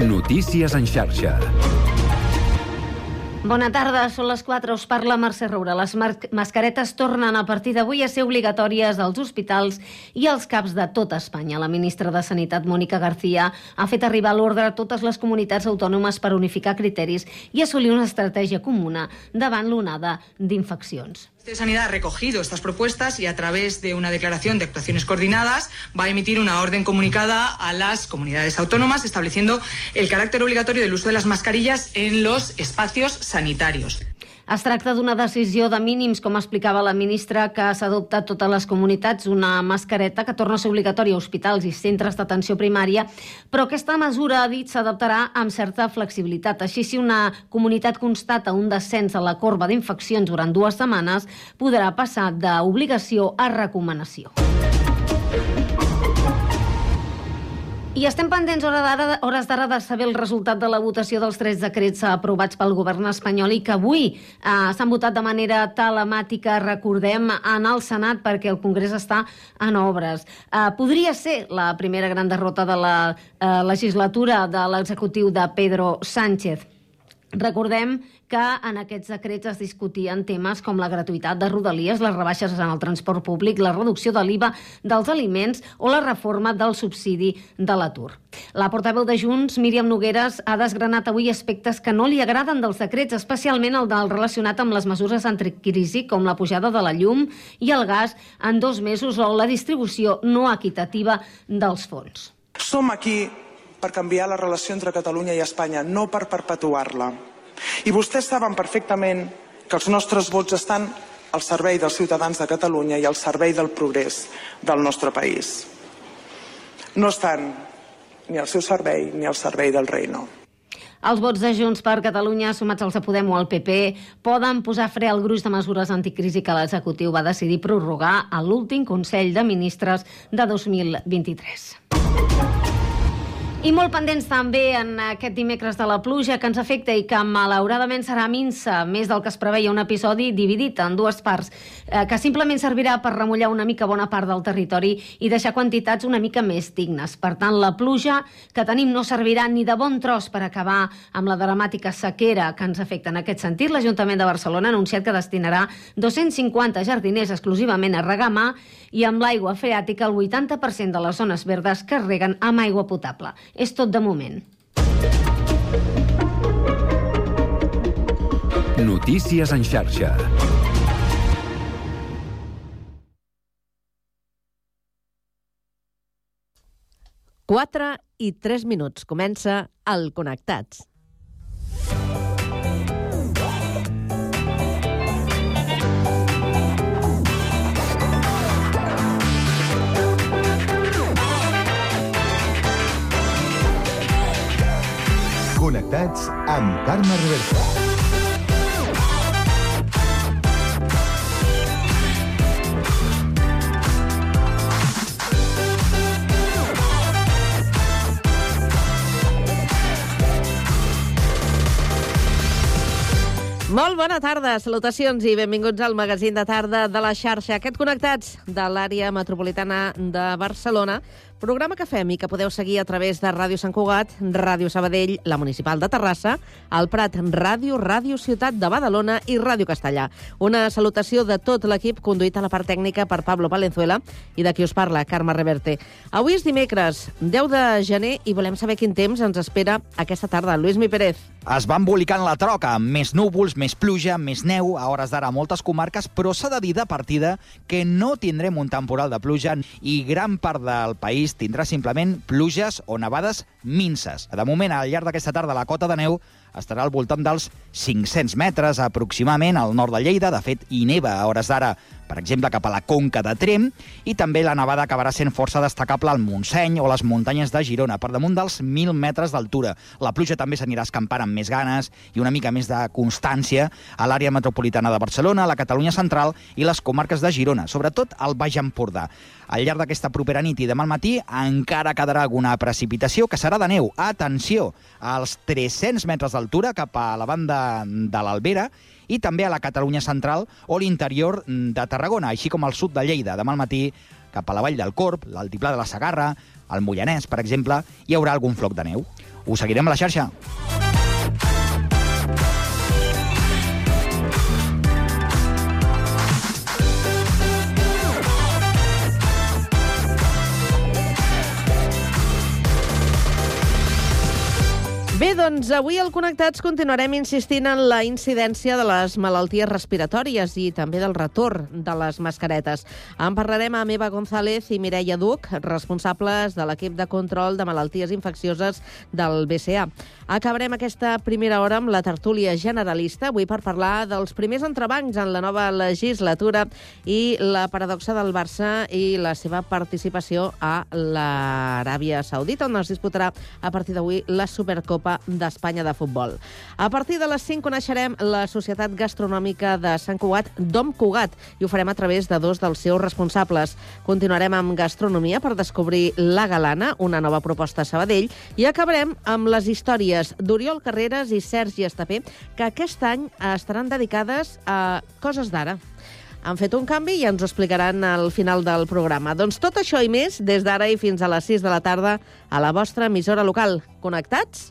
Notícies en xarxa. Bona tarda, són les 4, us parla Mercè Roura. Les mascaretes tornen a partir d'avui a ser obligatòries als hospitals i als CAPs de tota Espanya. La ministra de Sanitat, Mònica García, ha fet arribar l'ordre a totes les comunitats autònomes per unificar criteris i assolir una estratègia comuna davant l'onada d'infeccions. De Sanidad ha recogido estas propuestas y a través de una declaración de actuaciones coordinadas va a emitir una orden comunicada a las comunidades autónomas estableciendo el carácter obligatorio del uso de las mascarillas en los espacios sanitarios. Es tracta d'una decisió de mínims, com explicava la ministra, que s'ha adoptat totes les comunitats, una mascareta que torna a ser obligatòria a hospitals i centres d'atenció primària, però aquesta mesura, ha dit, s'adaptarà amb certa flexibilitat. Així, si una comunitat constata un descens a la corba d'infeccions durant dues setmanes, podrà passar d'obligació a recomanació. I estem pendents hores d'ara de saber el resultat de la votació dels tres decrets aprovats pel govern espanyol i que avui eh, s'han votat de manera telemàtica, recordem, en el Senat perquè el Congrés està en obres. Eh, podria ser la primera gran derrota de la eh, legislatura de l'executiu de Pedro Sánchez. Recordem que en aquests decrets es discutien temes com la gratuïtat de rodalies, les rebaixes en el transport públic, la reducció de l'IVA dels aliments o la reforma del subsidi de l'atur. La portaveu de Junts, Míriam Nogueres, ha desgranat avui aspectes que no li agraden dels decrets, especialment el del relacionat amb les mesures anticrisi, com la pujada de la llum i el gas en dos mesos o la distribució no equitativa dels fons. Som aquí per canviar la relació entre Catalunya i Espanya, no per perpetuar-la. I vostès saben perfectament que els nostres vots estan al servei dels ciutadans de Catalunya i al servei del progrés del nostre país. No estan ni al seu servei ni al servei del reino. Els vots de Junts per Catalunya, sumats als de Podem o al PP, poden posar fre al gruix de mesures anticrisi que l'executiu va decidir prorrogar a l'últim Consell de Ministres de 2023. I molt pendents també en aquest dimecres de la pluja que ens afecta i que malauradament serà minsa, més del que es preveia un episodi dividit en dues parts, eh, que simplement servirà per remullar una mica bona part del territori i deixar quantitats una mica més dignes. Per tant, la pluja que tenim no servirà ni de bon tros per acabar amb la dramàtica sequera que ens afecta. En aquest sentit, l'Ajuntament de Barcelona ha anunciat que destinarà 250 jardiners exclusivament a regar mà i amb l'aigua freàtica el 80% de les zones verdes que es reguen amb aigua potable. És tot de moment. Notícies en xarxa. Quatre i tres minuts. Comença el Connectats. Connectats amb Carme Reversa. Molt bona tarda, salutacions i benvinguts al magazín de tarda de la xarxa. Aquest Connectats de l'àrea metropolitana de Barcelona Programa que fem i que podeu seguir a través de Ràdio Sant Cugat, Ràdio Sabadell, la Municipal de Terrassa, el Prat Ràdio, Ràdio Ciutat de Badalona i Ràdio Castellà. Una salutació de tot l'equip conduït a la part tècnica per Pablo Valenzuela i de qui us parla, Carme Reverte. Avui és dimecres, 10 de gener, i volem saber quin temps ens espera aquesta tarda. Lluís Mi Pérez. Es va embolicant la troca, amb més núvols, més pluja, més neu, a hores d'ara moltes comarques, però s'ha de dir de partida que no tindrem un temporal de pluja i gran part del país país tindrà simplement pluges o nevades minces. De moment, al llarg d'aquesta tarda, la cota de neu estarà al voltant dels 500 metres aproximadament al nord de Lleida. De fet, hi neva a hores d'ara per exemple, cap a la Conca de Trem, i també la nevada acabarà sent força destacable al Montseny o les muntanyes de Girona, per damunt dels 1.000 metres d'altura. La pluja també s'anirà escampant amb més ganes i una mica més de constància a l'àrea metropolitana de Barcelona, la Catalunya central i les comarques de Girona, sobretot al Baix Empordà. Al llarg d'aquesta propera nit i demà al matí encara quedarà alguna precipitació que serà de neu. Atenció, als 300 metres d'altura cap a la banda de l'Albera i també a la Catalunya central o l'interior de Tarragona, així com al sud de Lleida. Demà al matí cap a la vall del Corp, l'altiplà de la Sagarra, el Mollanès, per exemple, hi haurà algun floc de neu. Ho seguirem a la xarxa. Bé, doncs avui al Connectats continuarem insistint en la incidència de les malalties respiratòries i també del retorn de les mascaretes. En parlarem amb Eva González i Mireia Duc, responsables de l'equip de control de malalties infeccioses del BCA. Acabarem aquesta primera hora amb la tertúlia generalista, avui per parlar dels primers entrebancs en la nova legislatura i la paradoxa del Barça i la seva participació a l'Aràbia Saudita, on es disputarà a partir d'avui la Supercopa d'Espanya de Futbol. A partir de les 5 coneixerem la Societat Gastronòmica de Sant Cugat, Dom Cugat, i ho farem a través de dos dels seus responsables. Continuarem amb gastronomia per descobrir La Galana, una nova proposta a Sabadell, i acabarem amb les històries d'Oriol Carreras i Sergi Estapé, que aquest any estaran dedicades a coses d'ara han fet un canvi i ens ho explicaran al final del programa. Doncs tot això i més, des d'ara i fins a les 6 de la tarda, a la vostra emissora local. Connectats?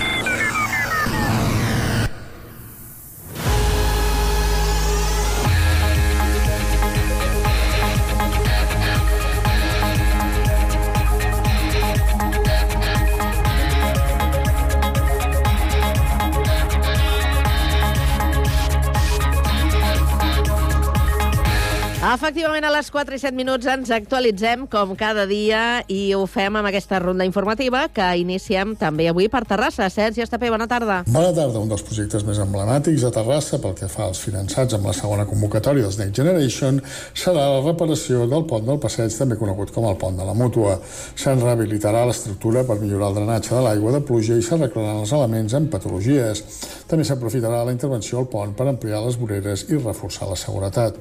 Efectivament, a les 4 i 7 minuts ens actualitzem, com cada dia, i ho fem amb aquesta ronda informativa que iniciem també avui per Terrassa. Sergi Estapé, bona tarda. Bona tarda. Un dels projectes més emblemàtics a Terrassa pel que fa als finançats amb la segona convocatòria dels Next Generation serà la reparació del pont del passeig, també conegut com el pont de la Mútua. Se'n rehabilitarà l'estructura per millorar el drenatge de l'aigua de pluja i s'arreglaran els elements amb patologies. També s'aprofitarà la intervenció al pont per ampliar les voreres i reforçar la seguretat.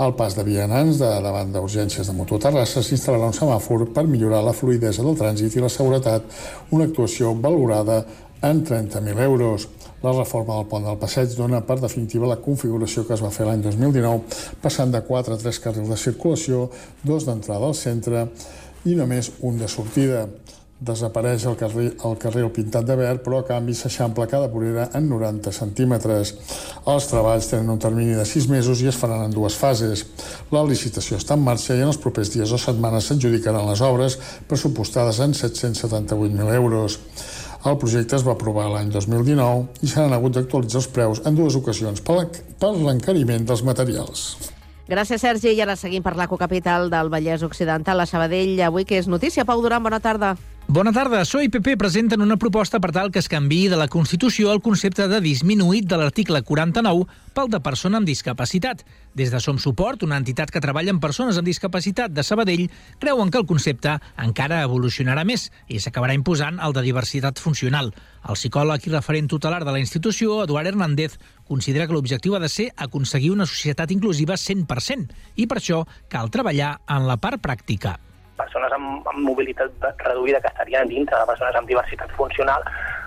Al pas de vianants de davant d'urgències de Mutua Terrassa s'instal·larà un semàfor per millorar la fluidesa del trànsit i la seguretat, una actuació valorada en 30.000 euros. La reforma del pont del passeig dona per definitiva la configuració que es va fer l'any 2019, passant de 4 a 3 carrils de circulació, dos d'entrada al centre i només un de sortida desapareix el carril, el carril pintat de verd, però a canvi s'eixampla cada vorera en 90 centímetres. Els treballs tenen un termini de 6 mesos i es faran en dues fases. La licitació està en marxa i en els propers dies o setmanes s'adjudicaran les obres pressupostades en 778.000 euros. El projecte es va aprovar l'any 2019 i s'han hagut d'actualitzar els preus en dues ocasions per l'encariment dels materials. Gràcies, Sergi. I ara seguim per l'ecocapital del Vallès Occidental, a Sabadell. Avui que és notícia. Pau Duran, bona tarda. Bona tarda. PSOE i PP presenten una proposta per tal que es canvi de la Constitució el concepte de disminuït de l'article 49 pel de persona amb discapacitat. Des de Som Suport, una entitat que treballa amb persones amb discapacitat de Sabadell, creuen que el concepte encara evolucionarà més i s'acabarà imposant el de diversitat funcional. El psicòleg i referent tutelar de la institució, Eduard Hernández, considera que l'objectiu ha de ser aconseguir una societat inclusiva 100% i per això cal treballar en la part pràctica persones amb, amb mobilitat reduïda que estarien dintre de persones amb diversitat funcional,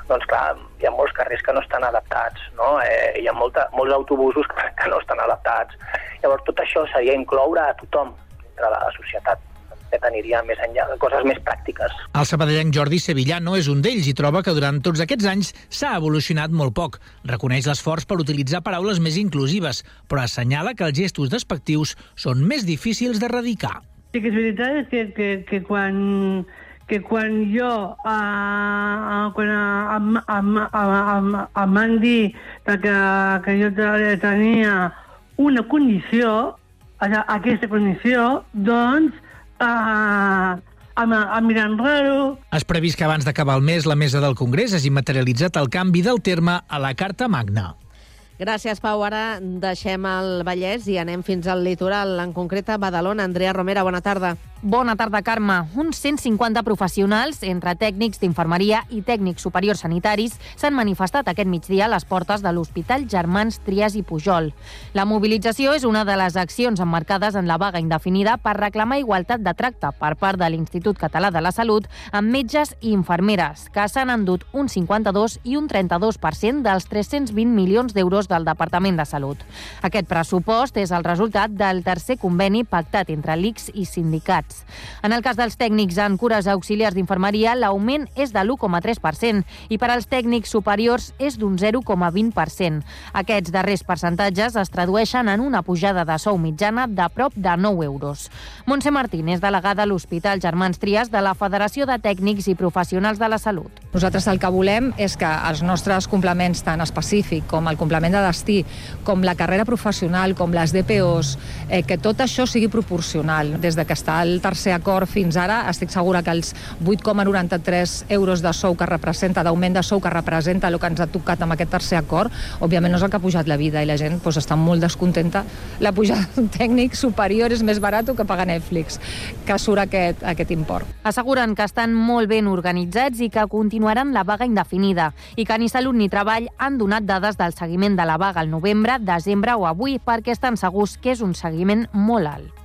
doncs clar, hi ha molts carrers que no estan adaptats, no? Eh, hi ha molta, molts autobusos que, que no estan adaptats. Llavors tot això seria incloure a tothom dintre de la societat que aniria més enllà de coses més pràctiques. El sabadellenc Jordi Sevillano és un d'ells i troba que durant tots aquests anys s'ha evolucionat molt poc. Reconeix l'esforç per utilitzar paraules més inclusives, però assenyala que els gestos despectius són més difícils d'erradicar. Sí que és veritat que, que, que quan que quan jo uh, quan em, em, em, em van dir que, que jo tenia una condició, aquesta condició, doncs a, a, a mirant raro. Has previst que abans d'acabar el mes la mesa del Congrés hagi materialitzat el canvi del terme a la Carta Magna. Gràcies, Pau. Ara deixem el Vallès i anem fins al litoral, en concret a Badalona. Andrea Romera, bona tarda. Bona tarda, Carme. Uns 150 professionals, entre tècnics d'infermeria i tècnics superiors sanitaris, s'han manifestat aquest migdia a les portes de l'Hospital Germans Trias i Pujol. La mobilització és una de les accions emmarcades en la vaga indefinida per reclamar igualtat de tracte per part de l'Institut Català de la Salut amb metges i infermeres, que s'han endut un 52 i un 32% dels 320 milions d'euros del Departament de Salut. Aquest pressupost és el resultat del tercer conveni pactat entre l'ICS i sindicats. En el cas dels tècnics en cures auxiliars d'infermeria, l'augment és de l'1,3% i per als tècnics superiors és d'un 0,20%. Aquests darrers percentatges es tradueixen en una pujada de sou mitjana de prop de 9 euros. Montse Martín és delegada a l'Hospital Germans Trias de la Federació de Tècnics i Professionals de la Salut. Nosaltres el que volem és que els nostres complements, tant específic com el complement de destí, com la carrera professional, com les DPOs, eh, que tot això sigui proporcional. Des de que està el tercer acord fins ara, estic segura que els 8,93 euros de sou que representa, d'augment de sou que representa el que ens ha tocat amb aquest tercer acord, òbviament no és el que ha pujat la vida i la gent doncs, està molt descontenta. La pujada d'un tècnic superior és més barat que pagar Netflix, que surt aquest, aquest import. Asseguren que estan molt ben organitzats i que continuaran la vaga indefinida i que ni Salut ni Treball han donat dades del seguiment de la vaga al novembre, desembre o avui perquè estan segurs que és un seguiment molt alt.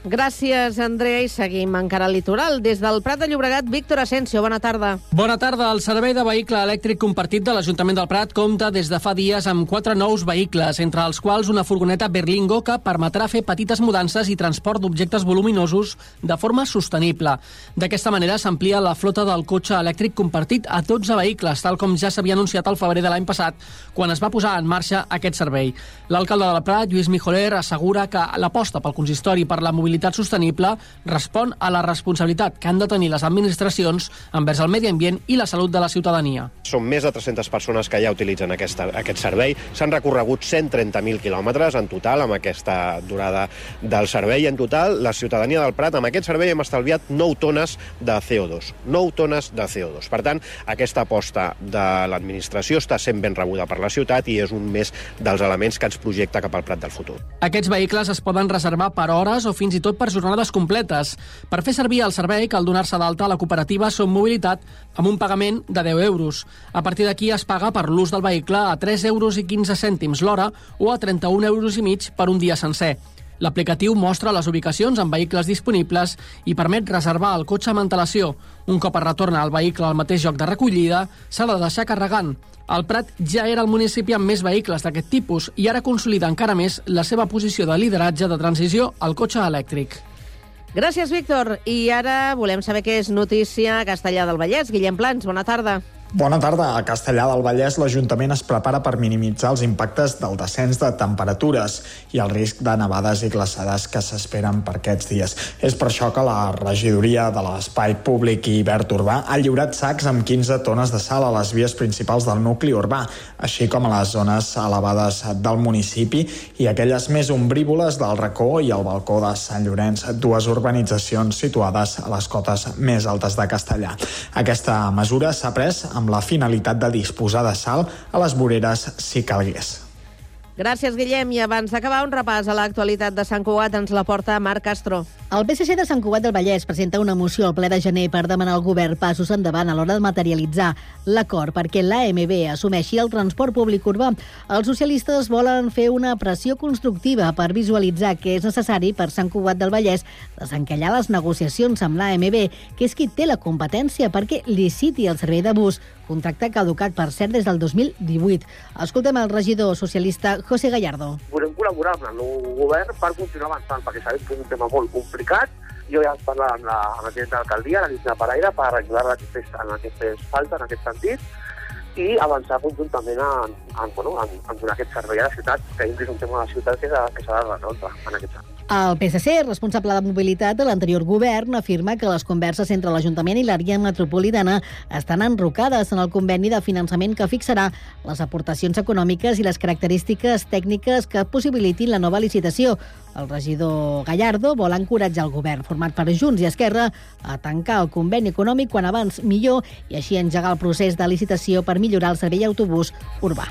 Gràcies, Andrea, i seguim encara al litoral. Des del Prat de Llobregat, Víctor Asensio, bona tarda. Bona tarda. El servei de vehicle elèctric compartit de l'Ajuntament del Prat compta des de fa dies amb quatre nous vehicles, entre els quals una furgoneta Berlingo que permetrà fer petites mudances i transport d'objectes voluminosos de forma sostenible. D'aquesta manera s'amplia la flota del cotxe elèctric compartit a 12 vehicles, tal com ja s'havia anunciat al febrer de l'any passat, quan es va posar en marxa aquest servei. L'alcalde de la Prat, Lluís Mijoler, assegura que l'aposta pel consistori per la mobilitat mobilitat sostenible respon a la responsabilitat que han de tenir les administracions envers el medi ambient i la salut de la ciutadania. Són més de 300 persones que ja utilitzen aquesta, aquest servei. S'han recorregut 130.000 quilòmetres en total amb aquesta durada del servei. En total, la ciutadania del Prat, amb aquest servei hem estalviat 9 tones de CO2. 9 tones de CO2. Per tant, aquesta aposta de l'administració està sent ben rebuda per la ciutat i és un més dels elements que ens projecta cap al Prat del futur. Aquests vehicles es poden reservar per hores o fins i i tot per jornades completes. Per fer servir el servei cal donar-se d'alta a la cooperativa Som Mobilitat amb un pagament de 10 euros. A partir d'aquí es paga per l'ús del vehicle a 3 euros i 15 cèntims l'hora o a 31 euros i mig per un dia sencer. L'aplicatiu mostra les ubicacions amb vehicles disponibles i permet reservar el cotxe amb antelació. Un cop es retorna el vehicle al mateix lloc de recollida, s'ha de deixar carregant. El Prat ja era el municipi amb més vehicles d'aquest tipus i ara consolida encara més la seva posició de lideratge de transició al cotxe elèctric. Gràcies, Víctor. I ara volem saber què és notícia a Castellà del Vallès. Guillem Plans, bona tarda. Bona tarda. A Castellà del Vallès l'Ajuntament es prepara per minimitzar els impactes del descens de temperatures i el risc de nevades i glaçades que s'esperen per aquests dies. És per això que la regidoria de l'Espai Públic i Verd Urbà ha lliurat sacs amb 15 tones de sal a les vies principals del nucli urbà, així com a les zones elevades del municipi i aquelles més ombrívoles del racó i el balcó de Sant Llorenç, dues urbanitzacions situades a les cotes més altes de Castellà. Aquesta mesura s'ha pres amb la finalitat de disposar de sal a les voreres si calgués. Gràcies, Guillem. I abans d'acabar, un repàs a l'actualitat de Sant Cugat ens la porta Marc Castro. El PSC de Sant Cugat del Vallès presenta una moció al ple de gener per demanar al govern passos endavant a l'hora de materialitzar l'acord perquè l'AMB assumeixi el transport públic urbà. Els socialistes volen fer una pressió constructiva per visualitzar que és necessari per Sant Cugat del Vallès desencallar les negociacions amb l'AMB, que és qui té la competència perquè liciti el servei de bus, contracte caducat, per cert, des del 2018. Escoltem el regidor socialista José Gallardo. Volem col·laborar amb el nou govern per continuar avançant, perquè sabem que és un tema molt complicat. Jo ja he parlat amb la, amb la la Lluïsa Paraire, per ajudar-la en aquestes faltes, en aquest sentit, i avançar conjuntament en, en, bueno, en, en aquest servei a la ciutat, que és un tema de la ciutat que s'ha de resoldre en aquest sentit. El PSC, responsable de mobilitat de l'anterior govern, afirma que les converses entre l'Ajuntament i l'àrea metropolitana estan enrocades en el conveni de finançament que fixarà les aportacions econòmiques i les característiques tècniques que possibilitin la nova licitació. El regidor Gallardo vol encoratjar el govern, format per Junts i Esquerra, a tancar el conveni econòmic quan abans millor i així engegar el procés de licitació per millorar el servei autobús urbà.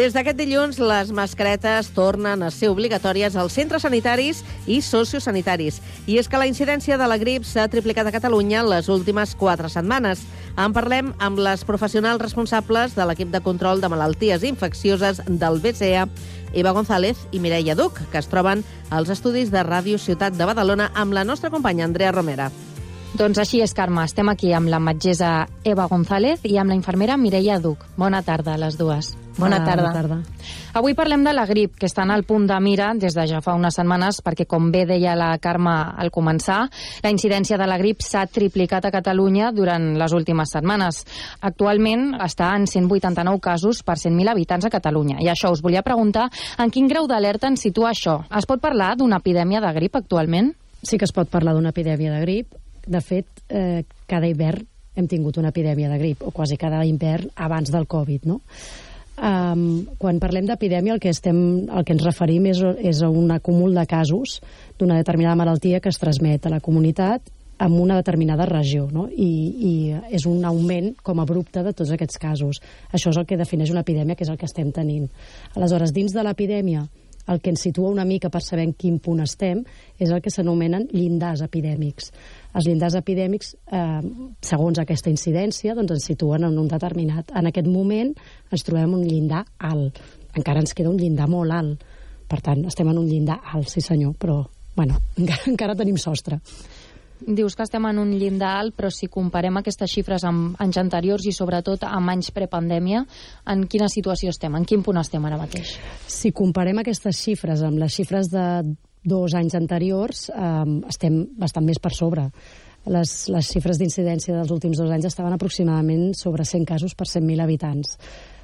Des d'aquest dilluns, les mascaretes tornen a ser obligatòries als centres sanitaris i sociosanitaris. I és que la incidència de la grip s'ha triplicat a Catalunya les últimes quatre setmanes. En parlem amb les professionals responsables de l'equip de control de malalties infeccioses del BCA, Eva González i Mireia Duc, que es troben als estudis de Ràdio Ciutat de Badalona amb la nostra companya Andrea Romera. Doncs així és, Carme. Estem aquí amb la metgessa Eva González i amb la infermera Mireia Duc. Bona tarda a les dues. Bona Ah, tarda. bona tarda. Avui parlem de la grip, que estan al punt de mira des de ja fa unes setmanes, perquè, com bé deia la Carme al començar, la incidència de la grip s'ha triplicat a Catalunya durant les últimes setmanes. Actualment està en 189 casos per 100.000 habitants a Catalunya. I això us volia preguntar en quin grau d'alerta ens situa això. Es pot parlar d'una epidèmia de grip actualment? Sí que es pot parlar d'una epidèmia de grip. De fet, eh, cada hivern hem tingut una epidèmia de grip, o quasi cada hivern abans del Covid, no? Um, quan parlem d'epidèmia, el, que estem, el que ens referim és, és a un acúmul de casos d'una determinada malaltia que es transmet a la comunitat en una determinada regió, no? I, i és un augment com abrupte de tots aquests casos. Això és el que defineix una epidèmia, que és el que estem tenint. Aleshores, dins de l'epidèmia, el que ens situa una mica per saber en quin punt estem és el que s'anomenen llindars epidèmics. Els llindars epidèmics, eh, segons aquesta incidència, doncs ens situen en un determinat. En aquest moment ens trobem un llindar alt. Encara ens queda un llindar molt alt. Per tant, estem en un llindar alt, sí senyor, però bueno, encara, encara tenim sostre. Dius que estem en un llindar alt, però si comparem aquestes xifres amb anys anteriors i sobretot amb anys prepandèmia, en quina situació estem? En quin punt estem ara mateix? Si comparem aquestes xifres amb les xifres de dos anys anteriors, eh, estem bastant més per sobre. Les, les xifres d'incidència dels últims dos anys estaven aproximadament sobre 100 casos per 100.000 habitants.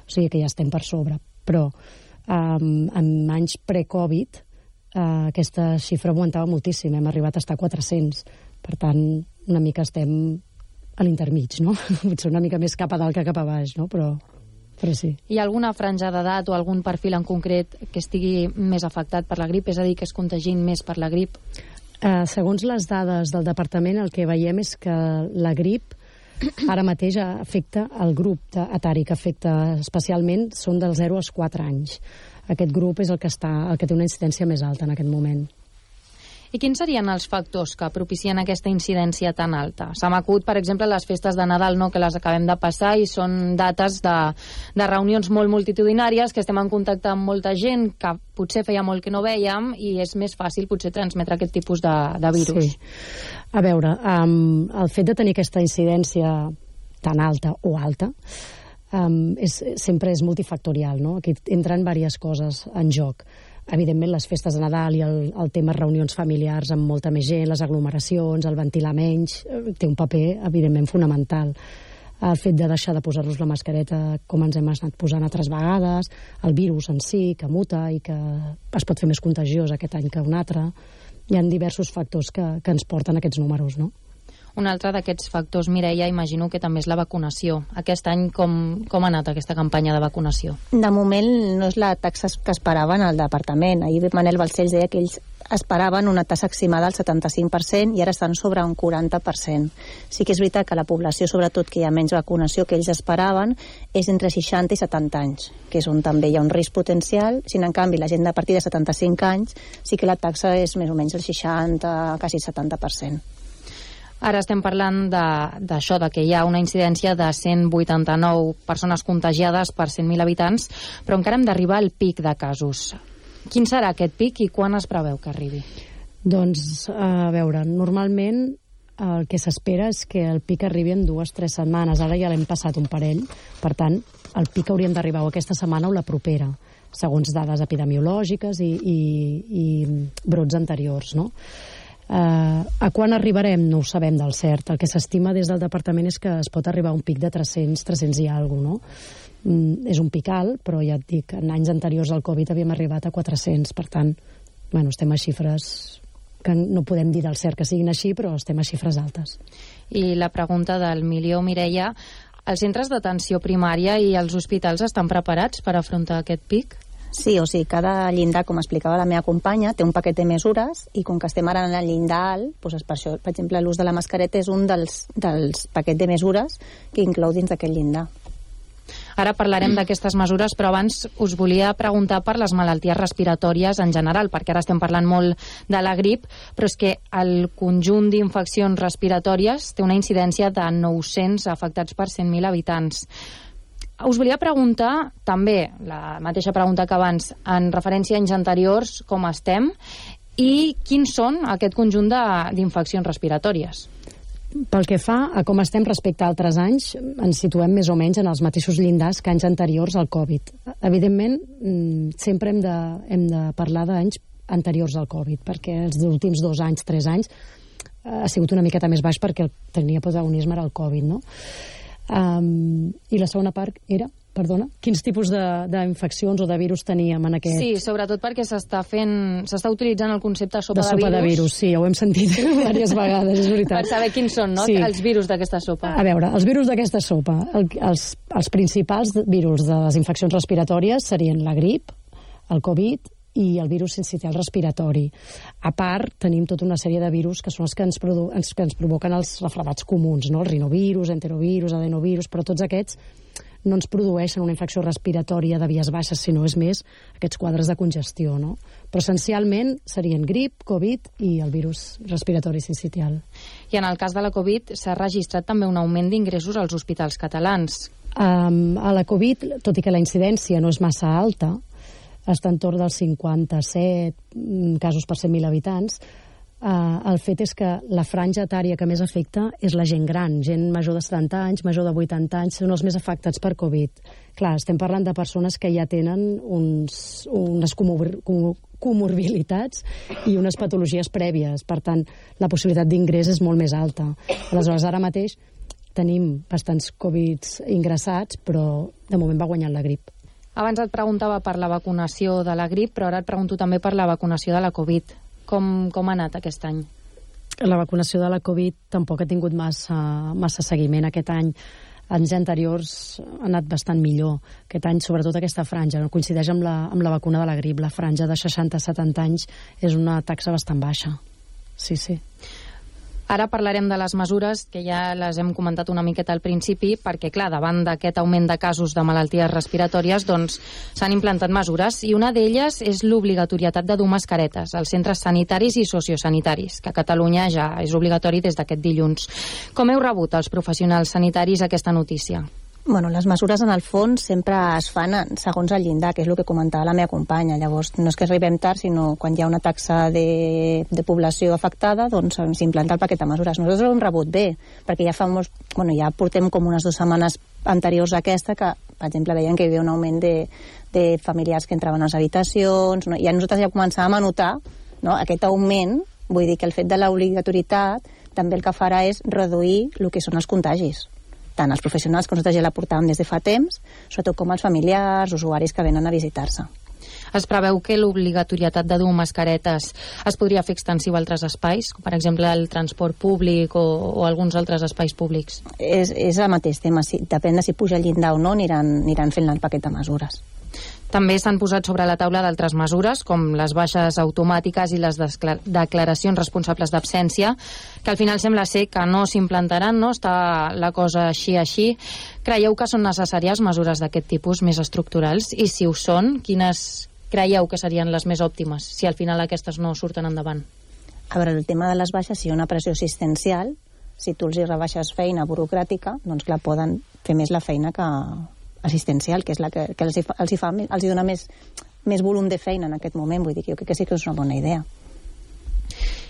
O sigui que ja estem per sobre. Però eh, en anys pre-Covid eh, aquesta xifra augmentava moltíssim. Hem arribat a estar a 400. Per tant, una mica estem a l'intermig, no? Potser una mica més cap a dalt que cap a baix, no? Però, però sí. Hi ha alguna franja d'edat o algun perfil en concret que estigui més afectat per la grip? És a dir, que es contagin més per la grip? Eh, segons les dades del departament, el que veiem és que la grip ara mateix afecta el grup etari que afecta especialment són dels 0 als 4 anys. Aquest grup és el que, està, el que té una incidència més alta en aquest moment. I quins serien els factors que propicien aquesta incidència tan alta? Se m'acut, per exemple, les festes de Nadal, no, que les acabem de passar i són dates de, de reunions molt multitudinàries, que estem en contacte amb molta gent que potser feia molt que no veiem i és més fàcil potser transmetre aquest tipus de, de virus. Sí. A veure, um, el fet de tenir aquesta incidència tan alta o alta um, és, sempre és multifactorial, no? Aquí entren diverses coses en joc. Evidentment les festes de Nadal i el, el tema reunions familiars amb molta més gent, les aglomeracions, el ventilar menys, eh, té un paper evidentment fonamental el fet de deixar de posar-nos la mascareta com ens hem anat posant altres vegades, el virus en si, que muta i que es pot fer més contagiós aquest any que un altre. Hi ha diversos factors que, que ens porten aquests números, no? Un altre d'aquests factors, Mireia, imagino que també és la vacunació. Aquest any com, com ha anat aquesta campanya de vacunació? De moment no és la taxa que esperaven al departament. Ahir Manel Balcells deia que ells esperaven una tassa aproximada del 75% i ara estan sobre un 40%. Sí que és veritat que la població, sobretot que hi ha menys vacunació que ells esperaven, és entre 60 i 70 anys, que és on també hi ha un risc potencial. Si en canvi la gent de partir de 75 anys sí que la taxa és més o menys el 60, quasi 70%. Ara estem parlant d'això, de, de que hi ha una incidència de 189 persones contagiades per 100.000 habitants, però encara hem d'arribar al pic de casos. Quin serà aquest pic i quan es preveu que arribi? Doncs, a veure, normalment el que s'espera és que el pic arribi en dues o tres setmanes. Ara ja l'hem passat un parell, per tant, el pic hauríem d'arribar aquesta setmana o la propera, segons dades epidemiològiques i, i, i brots anteriors, no? Uh, a quan arribarem? No ho sabem del cert. El que s'estima des del departament és que es pot arribar a un pic de 300, 300 i alguna no? Mm, és un pic alt, però ja et dic, en anys anteriors al Covid havíem arribat a 400, per tant, bueno, estem a xifres que no podem dir del cert que siguin així, però estem a xifres altes. I la pregunta del milió, Mireia, els centres d'atenció primària i els hospitals estan preparats per afrontar aquest pic? Sí, o sigui, cada llindar, com explicava la meva companya, té un paquet de mesures i com que estem ara en el llindar alt, doncs per això, per exemple, l'ús de la mascareta és un dels, dels paquets de mesures que inclou dins d'aquest llindar. Ara parlarem mm. d'aquestes mesures, però abans us volia preguntar per les malalties respiratòries en general, perquè ara estem parlant molt de la grip, però és que el conjunt d'infeccions respiratòries té una incidència de 900 afectats per 100.000 habitants. Us volia preguntar, també, la mateixa pregunta que abans, en referència a anys anteriors, com estem, i quins són aquest conjunt d'infeccions respiratòries? Pel que fa a com estem respecte a altres anys, ens situem més o menys en els mateixos llindars que anys anteriors al Covid. Evidentment, mm, sempre hem de, hem de parlar d'anys anteriors al Covid, perquè els últims dos anys, tres anys, eh, ha sigut una miqueta més baix perquè tenia protagonisme era el Covid, no? Um, I la segona part era perdona, quins tipus d'infeccions o de virus teníem en aquest... Sí, sobretot perquè s'està fent, s'està utilitzant el concepte sopa de, de, sopa virus. de virus. Sí, ho hem sentit diverses vegades, és veritat. Per saber quins són, no?, sí. els virus d'aquesta sopa. A veure, els virus d'aquesta sopa, el, els, els principals virus de les infeccions respiratòries serien la grip, el Covid i el virus sensicial respiratori. A part, tenim tota una sèrie de virus que són els que ens, produ ens, que ens provoquen els refredats comuns, no? el rinovirus, enterovirus, adenovirus, però tots aquests no ens produeixen una infecció respiratòria de vies baixes, sinó és més aquests quadres de congestió, no? Però essencialment serien grip, Covid i el virus respiratori sincitial. I en el cas de la Covid s'ha registrat també un augment d'ingressos als hospitals catalans. Um, a la Covid, tot i que la incidència no és massa alta, està entorn dels 57 mm, casos per 100.000 habitants, Uh, el fet és que la franja etària que més afecta és la gent gran, gent major de 70 anys, major de 80 anys, són els més afectats per Covid. Clar, estem parlant de persones que ja tenen uns, unes comor comorbilitats i unes patologies prèvies. Per tant, la possibilitat d'ingrés és molt més alta. Aleshores, ara mateix tenim bastants Covids ingressats, però de moment va guanyant la grip. Abans et preguntava per la vacunació de la grip, però ara et pregunto també per la vacunació de la Covid. Com, com ha anat aquest any? La vacunació de la Covid tampoc ha tingut massa, massa seguiment aquest any. Anys anteriors ha anat bastant millor. Aquest any, sobretot aquesta franja, no coincideix amb la, amb la vacuna de la grip. La franja de 60-70 anys és una taxa bastant baixa. Sí, sí. Ara parlarem de les mesures, que ja les hem comentat una miqueta al principi, perquè, clar, davant d'aquest augment de casos de malalties respiratòries, doncs s'han implantat mesures, i una d'elles és l'obligatorietat de dur mascaretes als centres sanitaris i sociosanitaris, que a Catalunya ja és obligatori des d'aquest dilluns. Com heu rebut els professionals sanitaris aquesta notícia? Bueno, les mesures en el fons sempre es fan segons el llindar, que és el que comentava la meva companya. Llavors, no és que arribem tard, sinó quan hi ha una taxa de, de població afectada, doncs s'implanta el paquet de mesures. Nosaltres ho hem rebut bé, perquè ja fa molts, bueno, ja portem com unes dues setmanes anteriors a aquesta que Per exemple, veiem que hi havia un augment de, de familiars que entraven a les habitacions, no? i ja nosaltres ja començàvem a notar no? aquest augment, vull dir que el fet de l'obligatorietat també el que farà és reduir el que són els contagis tant els professionals que nosaltres ja la portàvem des de fa temps, sobretot com els familiars, usuaris que venen a visitar-se. Es preveu que l'obligatorietat de dur mascaretes es podria fer extensiu a altres espais, com per exemple el transport públic o, o alguns altres espais públics? És, és el mateix tema, si, depèn de si puja el llindar o no, aniran, aniran fent el paquet de mesures. També s'han posat sobre la taula d'altres mesures, com les baixes automàtiques i les declaracions responsables d'absència, que al final sembla ser que no s'implantaran, no? Està la cosa així, així. Creieu que són necessàries mesures d'aquest tipus més estructurals? I si ho són, quines creieu que serien les més òptimes, si al final aquestes no surten endavant? A veure, el tema de les baixes, si hi ha una pressió assistencial, si tu els hi rebaixes feina burocràtica, doncs clar, poden fer més la feina que assistencial, que és la que, que els, hi fa, els, hi fa, els hi dona més, més volum de feina en aquest moment, vull dir que jo crec que sí que és una bona idea.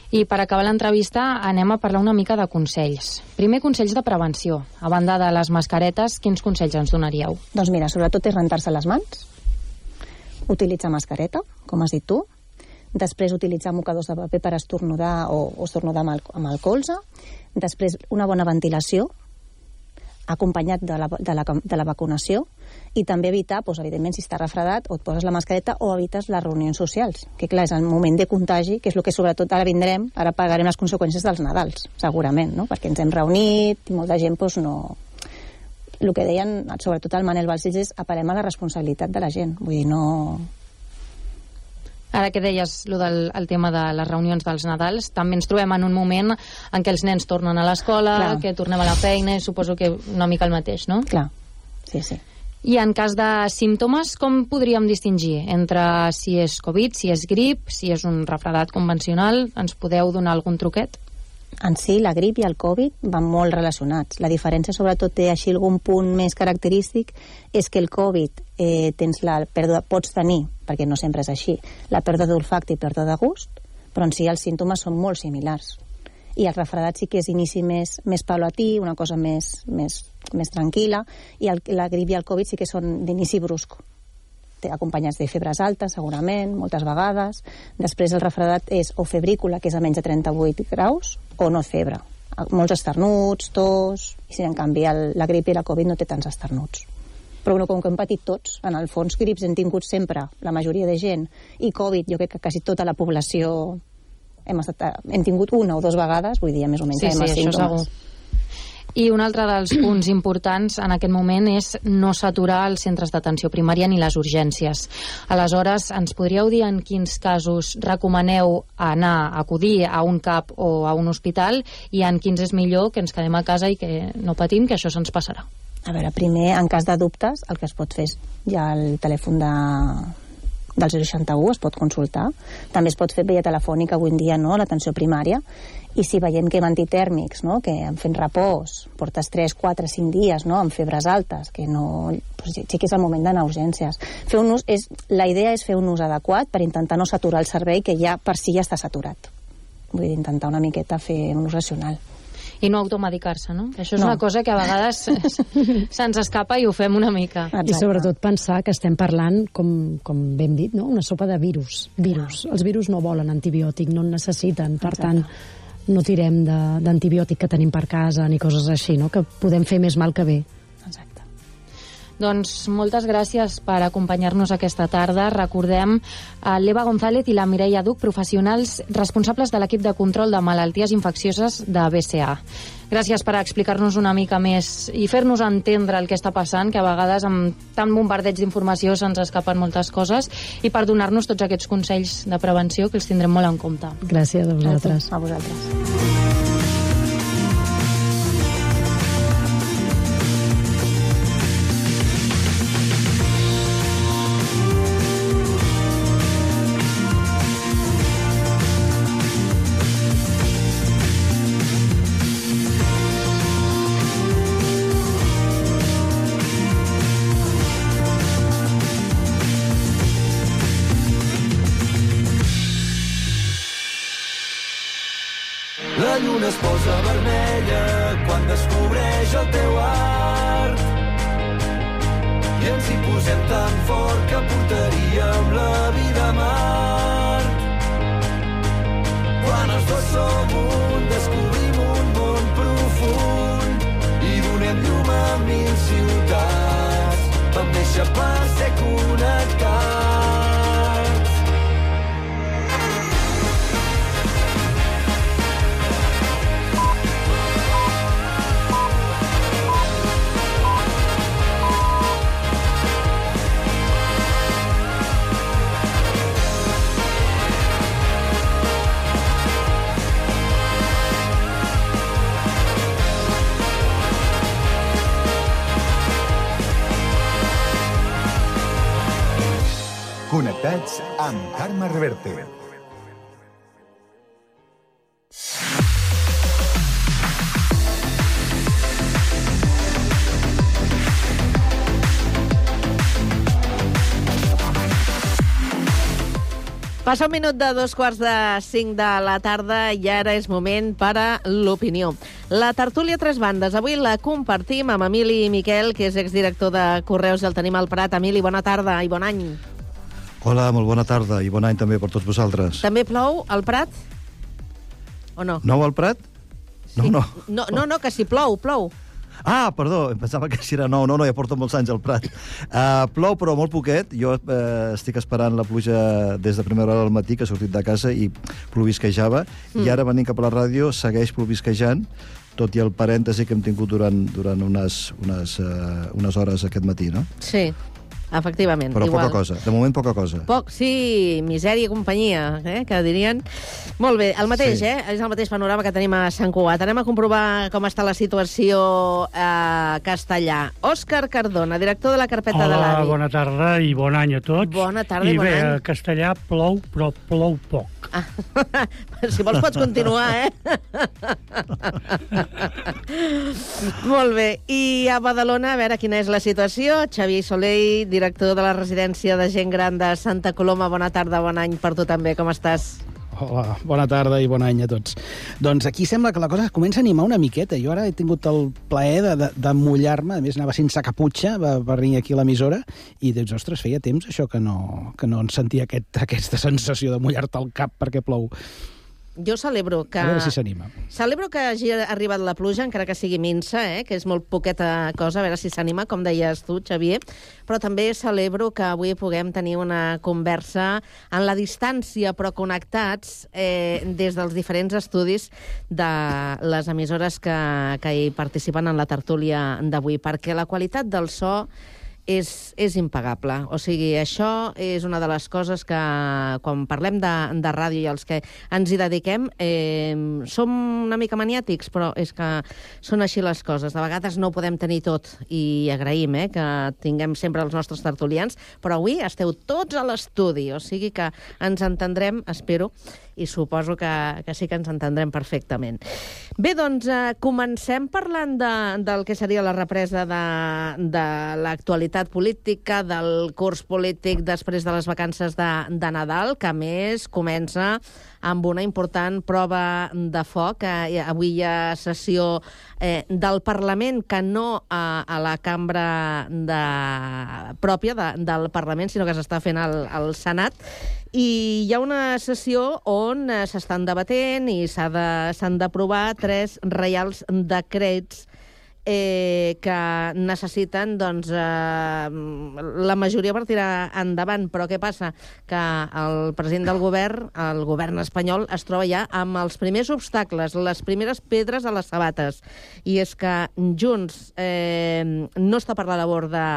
I per acabar l'entrevista anem a parlar una mica de consells. Primer, consells de prevenció. A banda de les mascaretes, quins consells ens donaríeu? Doncs mira, sobretot és rentar-se les mans, utilitzar mascareta, com has dit tu, després utilitzar mocadors de paper per estornudar o, o estornudar amb el, amb el colze, després una bona ventilació, acompanyat de la, de la, de la vacunació, i també evitar, doncs, evidentment, si està refredat, o et poses la mascareta o evites les reunions socials, que clar, és el moment de contagi, que és el que sobretot ara vindrem, ara pagarem les conseqüències dels Nadals, segurament, no? perquè ens hem reunit i molta gent doncs, no... El que deien, sobretot el Manel Balcells, és apel·lem a la responsabilitat de la gent, vull dir, no... Ara que deies lo del el tema de les reunions dels Nadals, també ens trobem en un moment en què els nens tornen a l'escola, que tornem a la feina, i suposo que una mica el mateix, no? Clar, sí, sí. I en cas de símptomes, com podríem distingir entre si és Covid, si és grip, si és un refredat convencional? Ens podeu donar algun truquet? En si, la grip i el Covid van molt relacionats. La diferència, sobretot, té així algun punt més característic, és que el Covid eh, tens la pèrdua, pots tenir, perquè no sempre és així, la pèrdua d'olfacte i pèrdua de gust, però en si els símptomes són molt similars. I el refredat sí que és inici més, més paulatí, una cosa més, més, més tranquil·la, i el, la grip i el Covid sí que són d'inici brusc té acompanyats de febres altes, segurament, moltes vegades. Després el refredat és o febrícula, que és a menys de 38 graus, o no febre. Molts esternuts, tos... I si en canvi el, la grip i la Covid no té tants esternuts. Però bueno, com que hem patit tots, en el fons grips hem tingut sempre, la majoria de gent, i Covid jo crec que quasi tota la població hem, estat, hem tingut una o dues vegades, vull dir, més o menys Sí, sí, això segur. I un altre dels punts importants en aquest moment és no saturar els centres d'atenció primària ni les urgències. Aleshores, ens podríeu dir en quins casos recomaneu anar a acudir a un CAP o a un hospital i en quins és millor que ens quedem a casa i que no patim, que això se'ns passarà? A veure, primer, en cas de dubtes, el que es pot fer és ja el telèfon de, del 061 es pot consultar. També es pot fer via telefònica avui en dia, no?, a l'atenció primària. I si veiem que amb antitèrmics, no?, que en fent repòs, portes 3, 4, 5 dies, no?, amb febres altes, que no... Doncs sí que és el moment d'anar a urgències. Fer un ús és, la idea és fer un ús adequat per intentar no saturar el servei que ja per si ja està saturat. Vull dir, intentar una miqueta fer un ús racional. I no automedicar-se, no? Això és No. una cosa que a vegades se'ns escapa i ho fem una mica. I sobretot pensar que estem parlant, com, com ben dit, no? una sopa de virus. virus. Els virus no volen antibiòtic, no en necessiten. Per tant, no tirem de- d'antibiòtic que tenim per casa ni coses així, no? que podem fer més mal que bé. Doncs moltes gràcies per acompanyar-nos aquesta tarda. Recordem a l'Eva González i la Mireia Duc, professionals responsables de l'equip de control de malalties infeccioses de BCA. Gràcies per explicar-nos una mica més i fer-nos entendre el que està passant, que a vegades amb tant bombardeig d'informació se'ns escapen moltes coses, i per donar-nos tots aquests consells de prevenció que els tindrem molt en compte. Gràcies a vosaltres. A vosaltres. Connectats amb Carme Reverte. Passa un minut de dos quarts de cinc de la tarda i ara és moment per a l'opinió. La tertúlia Tres Bandes avui la compartim amb Emili Miquel, que és exdirector de Correus i el tenim al Prat. Emili, bona tarda i bon any. Hola, molt bona tarda i bon any també per tots vosaltres. També plou al Prat? O no? Nou al Prat? No, no. No, no, no que si plou, plou. Ah, perdó, em pensava que si era nou. No, no, ja porto molts anys al Prat. Uh, plou, però molt poquet. Jo uh, estic esperant la pluja des de primera hora del matí, que he sortit de casa i plovisquejava. Mm. I ara, venint cap a la ràdio, segueix plovisquejant, tot i el parèntesi que hem tingut durant, durant unes, unes, uh, unes hores aquest matí, no? Sí, efectivament. Però igual. poca cosa. De moment, poca cosa. Poc, sí, misèria i companyia, eh, que dirien. Molt bé, el mateix, Sí. eh? És el mateix panorama que tenim a Sant Cugat. Anem a comprovar com està la situació a Castellà. Òscar Cardona, director de la carpeta de Hola, l'AVI. bona tarda i bon any a tots. Bona tarda i bon bé, any. a Castellà plou, però plou poc. Si vols pots continuar, eh? Molt bé. I a Badalona, a veure quina és la situació. Xavier Soleil, director de la residència de gent gran de Santa Coloma. Bona tarda, bon any per tu també. Com estàs? Hola, bona tarda i bon any a tots. Doncs aquí sembla que la cosa comença a animar una miqueta. Jo ara he tingut el plaer de, de, de mullar-me, a més anava sense caputxa per, per venir aquí a l'emissora, i dius, ostres, feia temps això que no, que no en sentia aquest, aquesta sensació de mullar-te el cap perquè plou. Jo celebro que... A veure si s'anima. Celebro que hagi arribat la pluja, encara que sigui minsa, eh? que és molt poqueta cosa, a veure si s'anima, com deies tu, Xavier, però també celebro que avui puguem tenir una conversa en la distància, però connectats eh, des dels diferents estudis de les emissores que, que hi participen en la tertúlia d'avui, perquè la qualitat del so és, és impagable. O sigui, això és una de les coses que, quan parlem de, de ràdio i els que ens hi dediquem, eh, som una mica maniàtics, però és que són així les coses. De vegades no ho podem tenir tot i agraïm eh, que tinguem sempre els nostres tertulians, però avui esteu tots a l'estudi, o sigui que ens entendrem, espero, i suposo que, que sí que ens entendrem perfectament. Bé, doncs, eh, comencem parlant de, del que seria la represa de, de l'actualitat política, del curs polític després de les vacances de, de Nadal, que més comença amb una important prova de foc. Eh, avui hi ha sessió eh, del Parlament, que no a, a la cambra de, pròpia de, del Parlament, sinó que s'està fent al, al Senat, i hi ha una sessió on eh, s'estan debatent i s'han d'aprovar tres reials decrets eh, que necessiten doncs, eh, la majoria per tirar endavant. Però què passa? Que el president del govern, el govern espanyol, es troba ja amb els primers obstacles, les primeres pedres a les sabates. I és que Junts eh, no està per la labor de,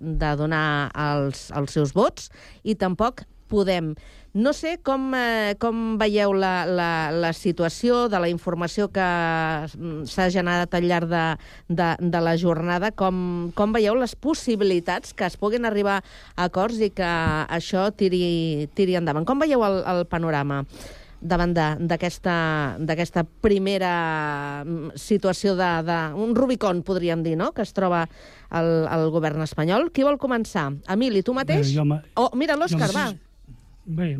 de donar els, els seus vots i tampoc Podem. No sé com, eh, com veieu la, la, la situació de la informació que mm, s'ha generat al llarg de, de, de la jornada, com, com veieu les possibilitats que es puguin arribar a acords i que això tiri, tiri endavant. Com veieu el, el panorama? davant d'aquesta primera mm, situació de, de... un Rubicon, podríem dir, no?, que es troba el, el govern espanyol. Qui vol començar? Emili, tu mateix? Bé, jo ma- Oh, mira, l'Òscar, jo- va. Bé,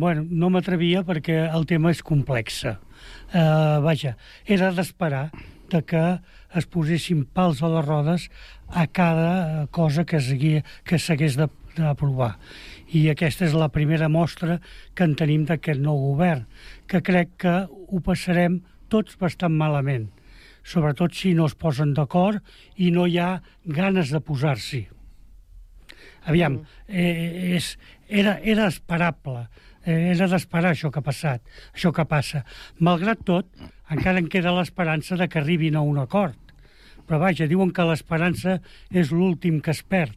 bueno, no m'atrevia perquè el tema és complex. Uh, vaja, era d'esperar de que es posessin pals a les rodes a cada eh, cosa que s'hagués que s'hagués de- d'aprovar. I aquesta és la primera mostra que en tenim d'aquest nou govern, que crec que ho passarem tots bastant malament, sobretot si no es posen d'acord i no hi ha ganes de posar-s'hi. Aviam, eh, és, era, era esperable, eh, era d'esperar això que ha passat, això que passa. Malgrat tot, encara en queda l'esperança de que arribin a un acord. Però vaja, diuen que l'esperança és l'últim que es perd.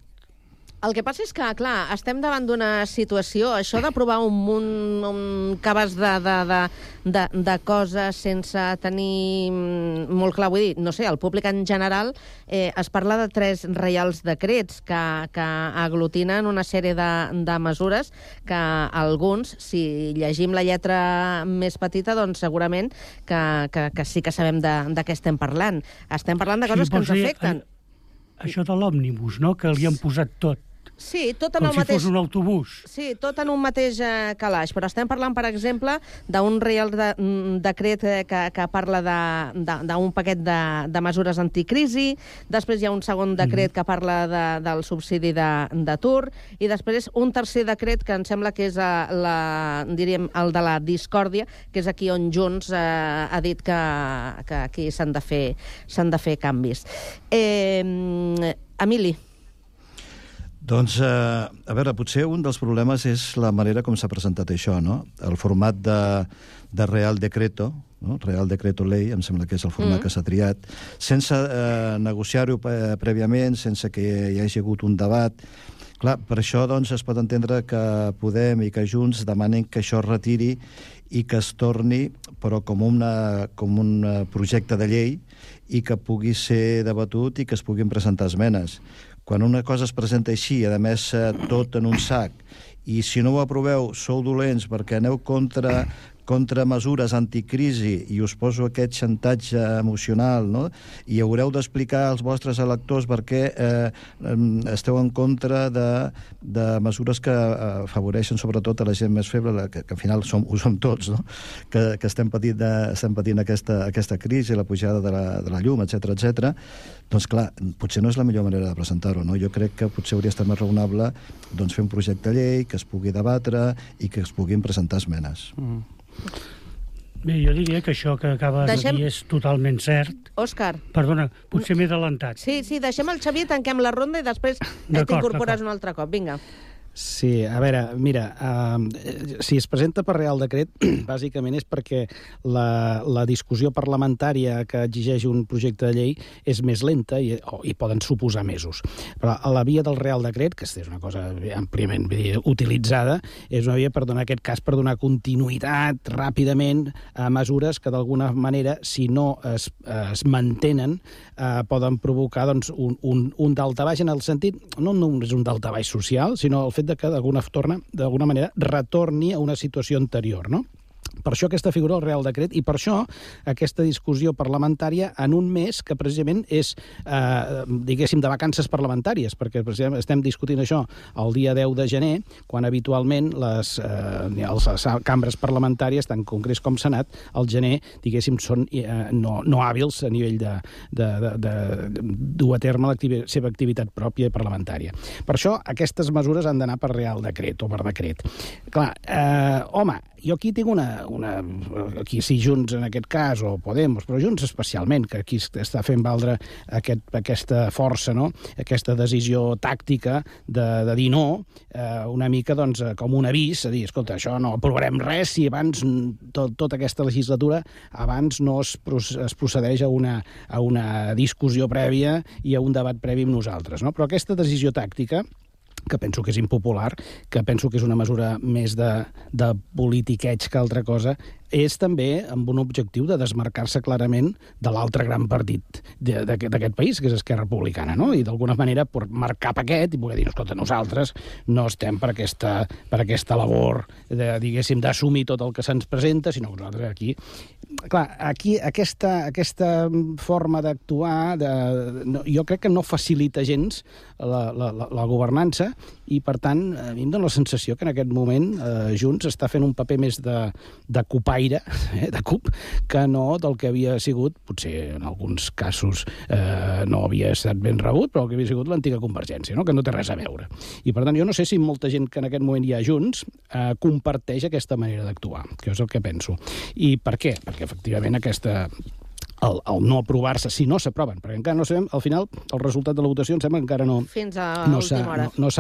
El que passa és que, clar, estem davant d'una situació, això d'aprovar un munt, un cabàs de, de, de, de, de coses sense tenir mm, molt clar, vull dir, no sé, el públic en general, eh, es parla de tres reials decrets que, que aglutinen una sèrie de, de mesures que alguns, si llegim la lletra més petita, doncs segurament que, que, que sí que sabem de, de què estem parlant. Estem parlant de coses que ens dir, afecten. Això de l'òmnibus, no?, que li han posat tot. Sí, tot en Com el si mateix... fos un autobús. Sí, tot en un mateix eh, calaix, però estem parlant, per exemple, d'un reial de, mm, decret eh, que, que parla de- de- d'un paquet de, de mesures anticrisi, després hi ha un segon decret que parla de, del subsidi de- d'atur, i després un tercer decret que em sembla que és eh, la, diríem, el de la discòrdia, que és aquí on Junts eh, ha dit que, que aquí s'han de, fer, de fer canvis. Eh, Emili, Doncs, eh, a veure, potser un dels problemes és la manera com s'ha presentat això, no? El format de, de Real Decreto, no? Real Decreto Ley, em sembla que és el format Mm. que s'ha triat, sense eh, negociar-ho eh, prèviament, sense que hi hagi hagut un debat. Clar, per això doncs, es pot entendre que Podem i que Junts demanen que això es retiri i que es torni, però com, una, com un eh, projecte de llei i que pugui ser debatut i que es puguin presentar esmenes. Quan una cosa es presenta així, a més eh, tot en un sac, i si no ho aproveu sou dolents perquè aneu contra contra mesures anticrisi i us poso aquest xantatge emocional, no? i haureu d'explicar als vostres electors per què eh, esteu en contra de, de mesures que eh, afavoreixen sobretot a la gent més feble, que, que al final som, ho som tots, no? que, que estem patint, de, estem patint aquesta, aquesta crisi, la pujada de la, de la llum, etc etc. doncs clar, potser no és la millor manera de presentar-ho, no? Jo crec que potser hauria estat més raonable doncs, fer un projecte de llei que es pugui debatre i que es puguin presentar esmenes. Mm. Bé, jo diria que això que acabes Deixem- de dir és totalment cert. Òscar. Perdona, potser m'he adelantat. Sí, sí, deixem el Xavier, tanquem la ronda i després t'incorpores un altre cop. Vinga. Sí, a veure, mira, uh, si es presenta per Real Decret, bàsicament és perquè la, la discussió parlamentària que exigeix un projecte de llei és més lenta i, o, i poden suposar mesos. Però a la via del Real Decret, que és una cosa àmpliament utilitzada, és una via per donar aquest cas per donar continuïtat ràpidament a mesures que d'alguna manera, si no es, es mantenen, eh, poden provocar doncs, un, un, un daltabaix en el sentit, no només un daltabaix social, sinó el fet de que d'alguna torna d'alguna manera retorni a una situació anterior, no? Per això aquesta figura del Real Decret i per això aquesta discussió parlamentària en un mes que precisament és, eh, diguéssim, de vacances parlamentàries, perquè precisament estem discutint això el dia 10 de gener, quan habitualment les, eh, les, cambres parlamentàries, tant Congrés com Senat, al gener, diguéssim, són eh, no, no hàbils a nivell de, de, de, de dur a terme la seva activitat pròpia parlamentària. Per això aquestes mesures han d'anar per Real Decret o per decret. Clar, eh, home, jo aquí tinc una, una... Aquí sí, Junts en aquest cas, o Podemos, però Junts especialment, que aquí està fent valdre aquest, aquesta força, no? aquesta decisió tàctica de, de dir no, eh, una mica doncs, eh, com un avís, a dir, escolta, això no aprovarem res si abans, mm, tot, tota aquesta legislatura, abans no es, es procedeix a una, a una discussió prèvia i a un debat previ amb nosaltres. No? Però aquesta decisió tàctica que penso que és impopular, que penso que és una mesura més de, de politiqueig que altra cosa, és també amb un objectiu de desmarcar-se clarament de l'altre gran partit d'aquest país, que és Esquerra Republicana, no? i d'alguna manera per marcar paquet i poder dir, escolta, nosaltres no estem per aquesta, per aquesta labor, de, diguéssim, d'assumir tot el que se'ns presenta, sinó que nosaltres aquí... Clar, aquí aquesta, aquesta forma d'actuar, de, no, jo crec que no facilita gens la, la, la, la governança i, per tant, a mi em dóna la sensació que en aquest moment eh, Junts està fent un paper més de, de copaire, eh, de cup, que no del que havia sigut, potser en alguns casos eh, no havia estat ben rebut, però el que havia sigut l'antiga Convergència, no? que no té res a veure. I, per tant, jo no sé si molta gent que en aquest moment hi ha Junts eh, comparteix aquesta manera d'actuar, que és el que penso. I per què? Perquè, efectivament, aquesta el, el no aprovar-se, si no s'aproven, perquè encara no sabem, al final, el resultat de la votació em sembla que encara no, Fins a no s'ha hora. no, no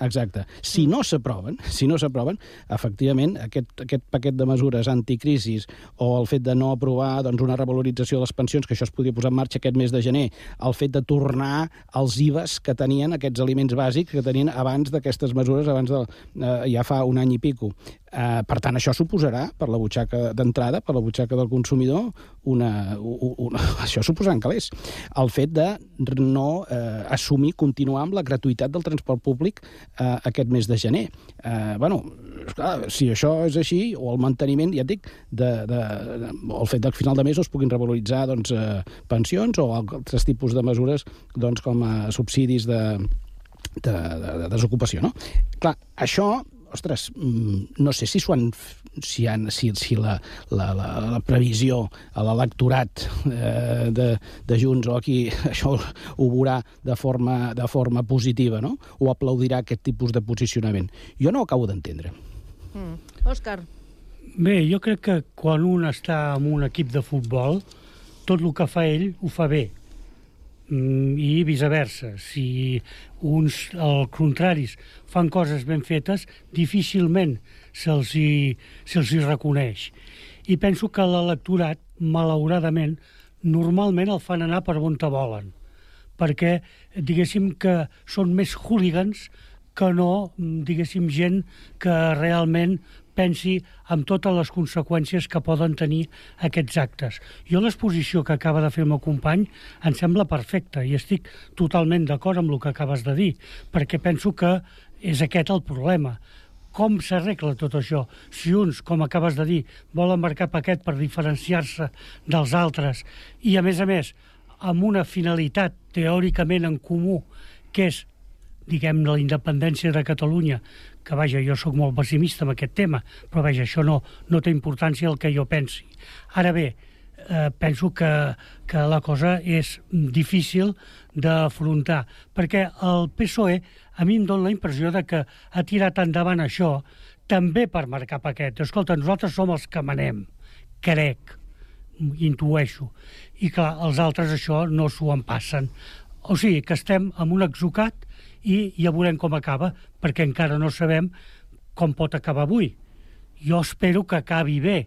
exacte. Si no s'aproven, si no s'aproven, efectivament aquest, aquest paquet de mesures anticrisis o el fet de no aprovar doncs, una revalorització de les pensions, que això es podia posar en marxa aquest mes de gener, el fet de tornar als IVAs que tenien aquests aliments bàsics que tenien abans d'aquestes mesures, abans de, eh, ja fa un any i pico. Eh, per tant, això suposarà, per la butxaca d'entrada, per la butxaca del consumidor, una, u- una, això suposarà calés. El fet de no eh, assumir, continuar amb la gratuïtat del transport públic eh, aquest mes de gener. Eh, bueno, esclar, si això és així, o el manteniment, ja et dic, de, de, de, el fet que al final de mes es puguin revaloritzar doncs, eh, pensions o altres tipus de mesures doncs, com a subsidis de, de, de, de desocupació, no? Clar, això, ostres, mm, no sé si s'ho han si, han, si, si la, la, la, la previsió a l'electorat eh, de, de Junts o aquí això ho veurà de forma, de forma positiva, no? O aplaudirà aquest tipus de posicionament. Jo no ho acabo d'entendre. Mm. Òscar, Bé, jo crec que quan un està en un equip de futbol, tot el que fa ell ho fa bé. Mm, I viceversa. Si uns, al contraris, fan coses ben fetes, difícilment se'ls hi, se hi reconeix. I penso que l'electorat, malauradament, normalment el fan anar per on te volen perquè diguéssim que són més hooligans que no, diguéssim, gent que realment pensi en totes les conseqüències que poden tenir aquests actes. Jo l'exposició que acaba de fer el meu company em sembla perfecta i estic totalment d'acord amb el que acabes de dir, perquè penso que és aquest el problema. Com s'arregla tot això? Si uns, com acabes de dir, volen marcar paquet per diferenciar-se dels altres i, a més a més, amb una finalitat teòricament en comú, que és, diguem, la independència de Catalunya, que, vaja, jo sóc molt pessimista amb aquest tema, però, vaja, això no, no té importància el que jo pensi. Ara bé, eh, penso que, que la cosa és difícil d'afrontar, perquè el PSOE a mi em dóna la impressió de que ha tirat endavant això també per marcar paquet. Escolta, nosaltres som els que manem, crec, intueixo. I clar, els altres això no s'ho en passen. O sigui, que estem amb un exocat i ja veurem com acaba, perquè encara no sabem com pot acabar avui. Jo espero que acabi bé.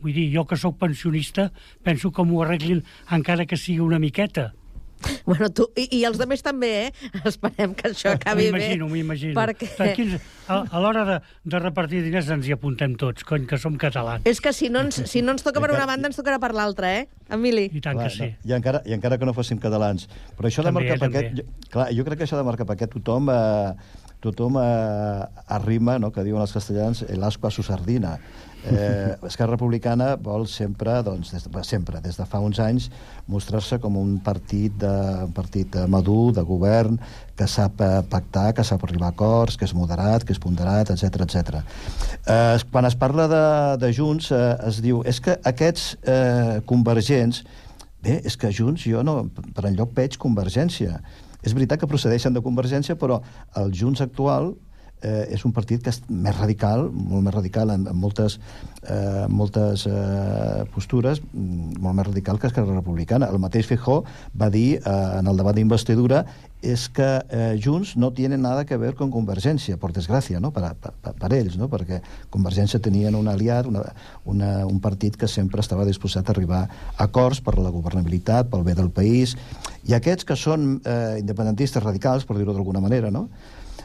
Vull dir, jo que sóc pensionista, penso que m'ho arreglin encara que sigui una miqueta. Bueno, tu, i, i els altres també, eh? Esperem que això acabi bé. M'imagino, m'imagino. Perquè... Tranquils, a, a l'hora de, de repartir diners ens hi apuntem tots, cony, que som catalans. És que si no ens, si no ens toca per una banda, ens tocarà per l'altra, eh? Emili? I tant Clar, que sí. No, i, encara, I encara que no fóssim catalans. Però això de També, marcar paquet... també. Jo, clar, jo crec que això de marcar paquet tothom... Eh, tothom eh, arrima, no?, que diuen els castellans, el asco a su sardina. Eh, Esquerra Republicana vol sempre, doncs, des de, sempre, des de fa uns anys, mostrar-se com un partit, de, un partit madur, de govern, que sap eh, pactar, que sap arribar a acords, que és moderat, que és ponderat, etc etc. Eh, quan es parla de, de Junts, eh, es diu, és que aquests eh, convergents, bé, és que Junts jo no, per enlloc veig convergència. És veritat que procedeixen de Convergència, però el Junts actual eh, és un partit que és més radical, molt més radical en, en moltes, eh, moltes eh, postures, mm, molt més radical que Esquerra Republicana. El mateix Feijó va dir eh, en el debat d'investidura és que eh, Junts no tienen nada que ver con Convergència, per desgràcia, no? per, per, per ells, no? perquè Convergència tenien un aliat, una, una, un partit que sempre estava disposat a arribar a acords per la governabilitat, pel bé del país, i aquests que són eh, independentistes radicals, per dir-ho d'alguna manera, no?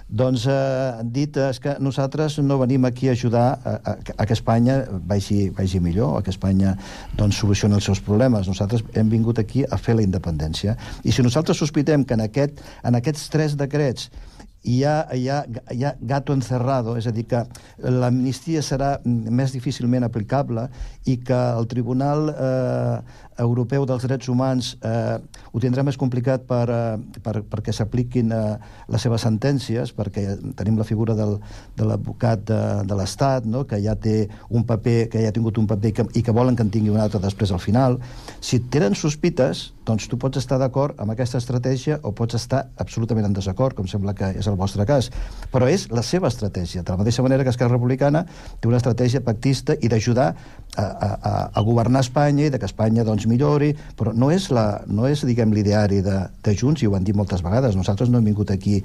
Doncs eh, han dit eh, és que nosaltres no venim aquí a ajudar a, a, a que Espanya vagi, vagi millor, a que Espanya doncs, solucioni els seus problemes. Nosaltres hem vingut aquí a fer la independència. I si nosaltres sospitem que en, aquest, en aquests tres decrets hi ha, hi, ha, hi ha gato encerrado, és a dir, que l'amnistia serà més difícilment aplicable i que el Tribunal eh, europeu dels drets humans eh, ho tindrà més complicat per, eh, per, perquè s'apliquin eh, les seves sentències, perquè tenim la figura del, de l'advocat de, de l'Estat, no? que ja té un paper, que ja ha tingut un paper que, i que volen que en tingui un altre després al final. Si tenen sospites, doncs tu pots estar d'acord amb aquesta estratègia o pots estar absolutament en desacord, com sembla que és el vostre cas. Però és la seva estratègia, de la mateixa manera que Esquerra Republicana té una estratègia pactista i d'ajudar a, a, a, a governar Espanya i de que Espanya doncs, millori, però no és, la, no és diguem, l'ideari de, de Junts, i ho han dit moltes vegades, nosaltres no hem vingut aquí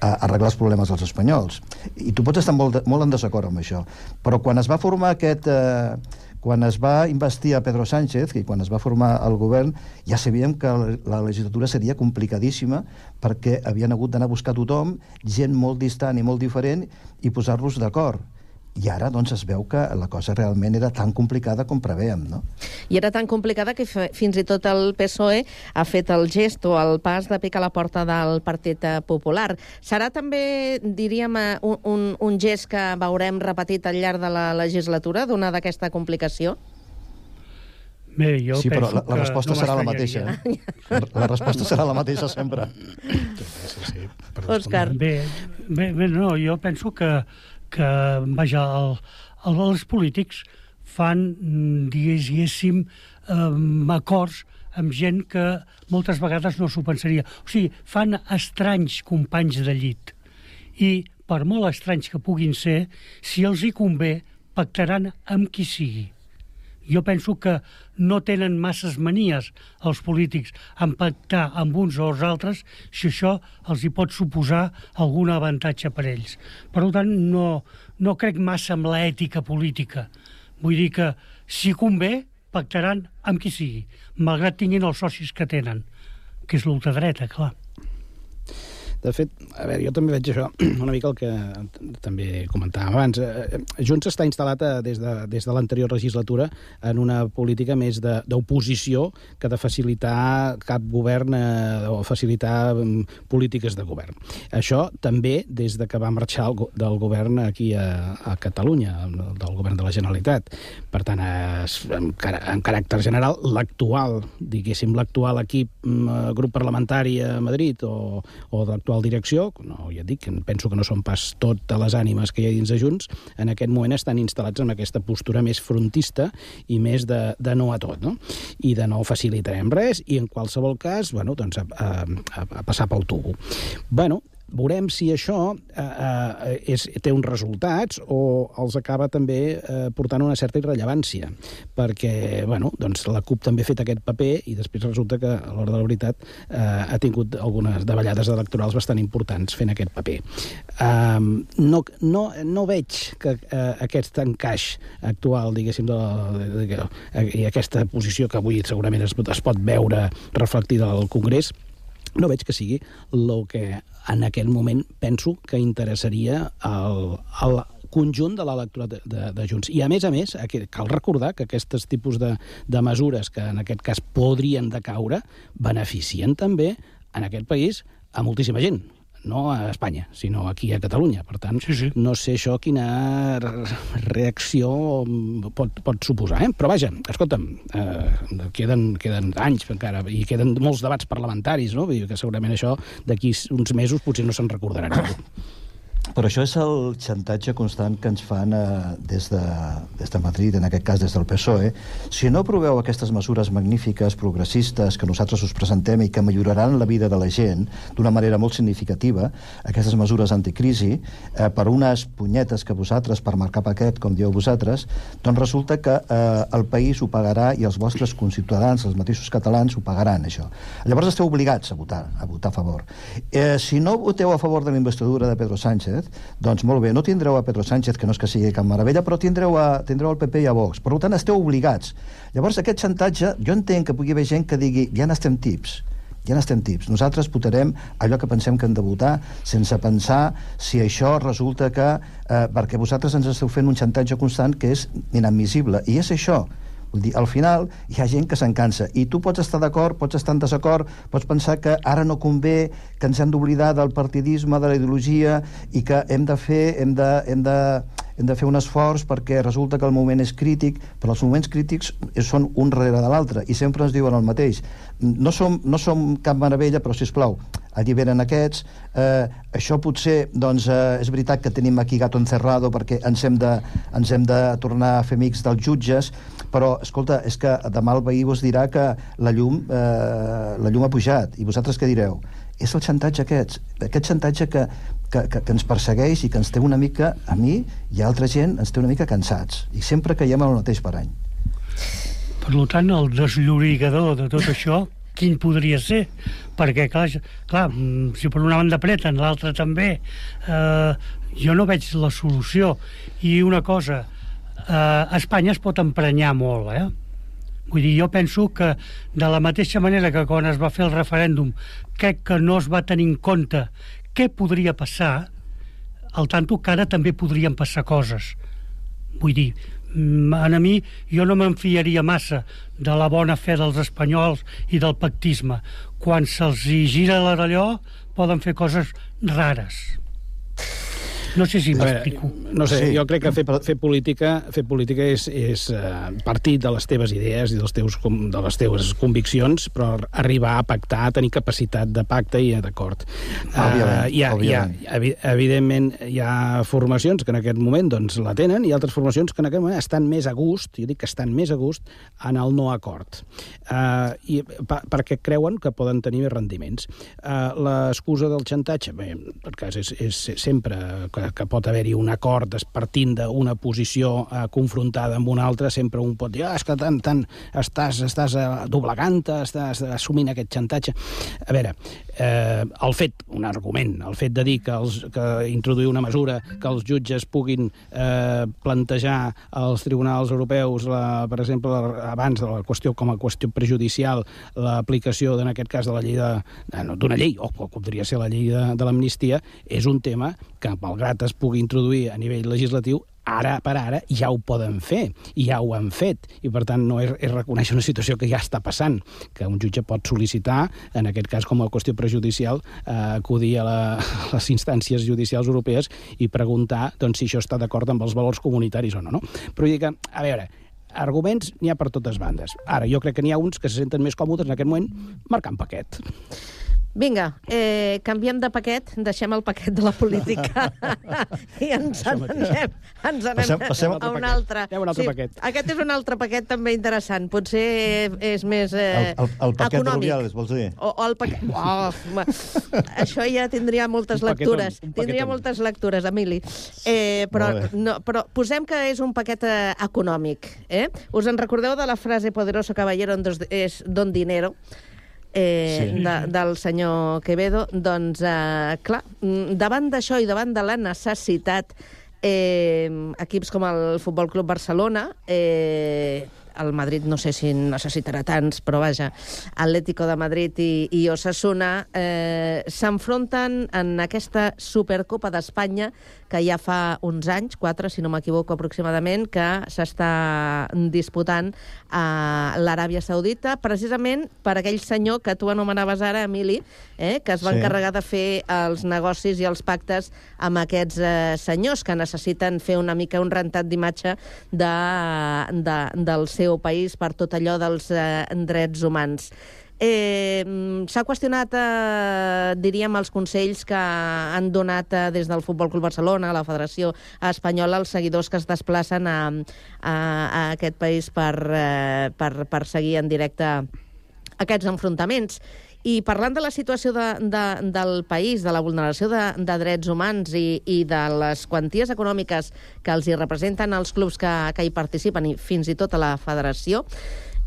a arreglar els problemes dels espanyols. I tu pots estar molt, molt en desacord amb això. Però quan es va formar aquest... Eh, quan es va investir a Pedro Sánchez, i quan es va formar el govern, ja sabíem que la legislatura seria complicadíssima perquè havien hagut d'anar a buscar tothom, gent molt distant i molt diferent, i posar-los d'acord. I ara doncs, es veu que la cosa realment era tan complicada com preveiem, no? I era tan complicada que fins i tot el PSOE ha fet el gest o el pas de picar la porta del Partit Popular. Serà també, diríem, eh, un, un, un gest que veurem repetit al llarg de la legislatura, d'una d'aquesta complicació? Bé, jo sí, però penso la, la resposta no serà la mateixa. Eh? La resposta serà la mateixa sempre. Òscar. Bé, bé, bé, no, jo penso que, que vaja, el, el, els polítics fan, mm, diguéssim, um, acords amb gent que moltes vegades no s'ho pensaria. O sigui, fan estranys companys de llit. I, per molt estranys que puguin ser, si els hi convé, pactaran amb qui sigui. Jo penso que no tenen masses manies els polítics en pactar amb uns o els altres si això els hi pot suposar algun avantatge per ells. Per tant, no, no crec massa en l'ètica política. Vull dir que, si convé, pactaran amb qui sigui, malgrat tinguin els socis que tenen, que és l'ultradreta, clar. De fet, a veure, jo també veig això, una mica el que també comentàvem abans. Eh, Junts està instal·lat eh, des de, des de l'anterior legislatura en una política més d'oposició que de facilitar cap govern eh, o facilitar mm, polítiques de govern. Això també des de que va marxar el, del govern aquí a, a Catalunya, del govern de la Generalitat. Per tant, es, en, en caràcter general, l'actual, diguéssim, l'actual equip, mm, grup parlamentari a Madrid o, o de l'actual direcció, no, ja dic, penso que no són pas totes les ànimes que hi ha dins de Junts, en aquest moment estan instal·lats en aquesta postura més frontista i més de, de no a tot, no? I de no facilitarem res, i en qualsevol cas, bueno, doncs a, a, a passar pel tubo. Bueno, veurem si això eh, eh, és, té uns resultats o els acaba també eh, portant una certa irrellevància, perquè bueno, doncs la CUP també ha fet aquest paper i després resulta que a l'hora de la veritat eh, ha tingut algunes davallades electorals bastant importants fent aquest paper. Um, no, no, no veig que eh, aquest encaix actual, diguéssim, de, la- de, de, de, i aquesta posició que avui segurament es, es pot veure reflectida al Congrés, no veig que sigui el que en aquest moment penso que interessaria al, al conjunt de l'electorat de, de, de Junts. I a més a més, aquí cal recordar que aquests tipus de, de mesures que en aquest cas podrien decaure beneficien també en aquest país a moltíssima gent no a Espanya, sinó aquí a Catalunya. Per tant, sí, sí. no sé això quina re- reacció pot, pot suposar. Eh? Però vaja, escolta'm, eh, queden, queden anys encara i queden molts debats parlamentaris, no? Vull dir que segurament això d'aquí uns mesos potser no se'n recordarà. Però això és el xantatge constant que ens fan eh, des, de, des de Madrid, en aquest cas des del PSOE. Si no aproveu aquestes mesures magnífiques, progressistes, que nosaltres us presentem i que milloraran la vida de la gent d'una manera molt significativa, aquestes mesures anticrisi, eh, per unes punyetes que vosaltres, per marcar paquet, com dieu vosaltres, doncs resulta que eh, el país ho pagarà i els vostres conciutadans, els mateixos catalans, ho pagaran, això. Llavors esteu obligats a votar, a votar a favor. Eh, si no voteu a favor de la investidura de Pedro Sánchez, doncs molt bé, no tindreu a Pedro Sánchez, que no és que sigui cap meravella, però tindreu, a, tindreu el PP i a Vox. Per tant, esteu obligats. Llavors, aquest xantatge, jo entenc que pugui haver gent que digui ja n'estem tips, ja n'estem tips. Nosaltres votarem allò que pensem que hem de votar sense pensar si això resulta que... Eh, perquè vosaltres ens esteu fent un xantatge constant que és inadmissible. I és això. Vull dir, al final hi ha gent que se'n cansa. I tu pots estar d'acord, pots estar en desacord, pots pensar que ara no convé, que ens hem d'oblidar del partidisme, de la ideologia i que hem de fer, hem de, hem de, hem de fer un esforç perquè resulta que el moment és crític, però els moments crítics són un darrere de l'altre i sempre ens diuen el mateix. No som, no som cap meravella, però, si plau, alliberen aquests. Eh, això potser, doncs, eh, és veritat que tenim aquí gato encerrado perquè ens hem, de, ens hem de tornar a fer amics dels jutges, però, escolta, és que demà el veí us dirà que la llum, eh, la llum ha pujat. I vosaltres què direu? És el xantatge aquest, aquest xantatge que, que, que, que ens persegueix i que ens té una mica, a mi i a altra gent, ens té una mica cansats. I sempre caiem el mateix parany. Per tant, el desllorigador de tot això, quin podria ser? Perquè, clar, clar mm, si per una banda apreten, l'altra també, eh, jo no veig la solució. I una cosa, eh, Espanya es pot emprenyar molt, eh? Vull dir, jo penso que de la mateixa manera que quan es va fer el referèndum crec que no es va tenir en compte què podria passar, al tanto que ara també podrien passar coses. Vull dir, mm, a mi jo no me'n fiaria massa de la bona fe dels espanyols i del pactisme. Quan se'ls gira l'allò, poden fer coses rares. No sé si m'explico. No sé, Sí. jo crec que fer, fer política, fer política és, és uh, partir de les teves idees i dels teus, com- de les teves conviccions, però arribar a pactar, tenir capacitat de pacte i d'acord. Òbviament, hi ha, hi ha, òbviament. evi evidentment, hi ha formacions que en aquest moment doncs, la tenen i altres formacions que en aquest moment estan més a gust, jo dic que estan més a gust, en el no acord. Uh, i pa, perquè creuen que poden tenir més rendiments. Uh, L'excusa del xantatge, bé, per cas és, és sempre que, que pot haver-hi un acord partint d'una posició uh, confrontada amb una altra, sempre un pot dir ah, és que tant, tant estàs, estàs uh, doblegant, estàs assumint aquest xantatge. A veure, eh, el fet, un argument, el fet de dir que, els, que introduir una mesura que els jutges puguin eh, plantejar als tribunals europeus, la, per exemple, abans de la qüestió com a qüestió prejudicial, l'aplicació, en aquest cas, de la llei de, d'una llei, o, o podria ser la llei de, de l'amnistia, és un tema que, malgrat es pugui introduir a nivell legislatiu, ara per ara ja ho poden fer, i ja ho han fet, i per tant no és, és reconèixer una situació que ja està passant, que un jutge pot sol·licitar, en aquest cas com a qüestió prejudicial, eh, acudir a, la, a les instàncies judicials europees i preguntar doncs, si això està d'acord amb els valors comunitaris o no. no? Però dir que, a veure, arguments n'hi ha per totes bandes. Ara, jo crec que n'hi ha uns que se senten més còmodes en aquest moment marcant paquet. Vinga, eh, canviem de paquet, deixem el paquet de la política i ens en anem, ens anem Passem- passem a un paquet. altre. A un altre paquet. Aquest és un altre paquet també interessant. Potser és més eh, El, el, el paquet econòmic. Rubiales, vols dir? O, o el paquet... Oh, això ja tindria moltes Un lectures. un Tindria moltes lectures, Emili. Eh, però, no, però posem que és un paquet eh, econòmic. Eh? Us en recordeu de la frase poderoso caballero en dos, és don dinero? Eh, Sí. de, del senyor Quevedo, doncs, eh, clar, mm, davant d'això i davant de la necessitat, eh, equips com el Futbol Club Barcelona, eh, el Madrid no sé si necessitarà tants, però vaja, Atlético de Madrid i, i Osasuna eh, s'enfronten en aquesta Supercopa d'Espanya que ja fa uns anys, quatre, si no m'equivoco aproximadament, que s'està disputant a l'Aràbia Saudita, precisament per aquell senyor que tu anomenaves ara, Emili, eh, que es va Sí. encarregar de fer els negocis i els pactes amb aquests eh, senyors que necessiten fer una mica un rentat d'imatge de, de, del seu país per tot allò dels eh, drets humans. Eh, S'ha qüestionat, eh, diríem, els consells que han donat eh, des del Futbol Club Barcelona, la Federació Espanyola, als seguidors que es desplacen a, a, a aquest país per, eh, per, per seguir en directe aquests enfrontaments. I parlant de la situació de, de, del país, de la vulneració de, de drets humans i, i de les quanties econòmiques que els hi representen els clubs que, que hi participen i fins i tot a la federació,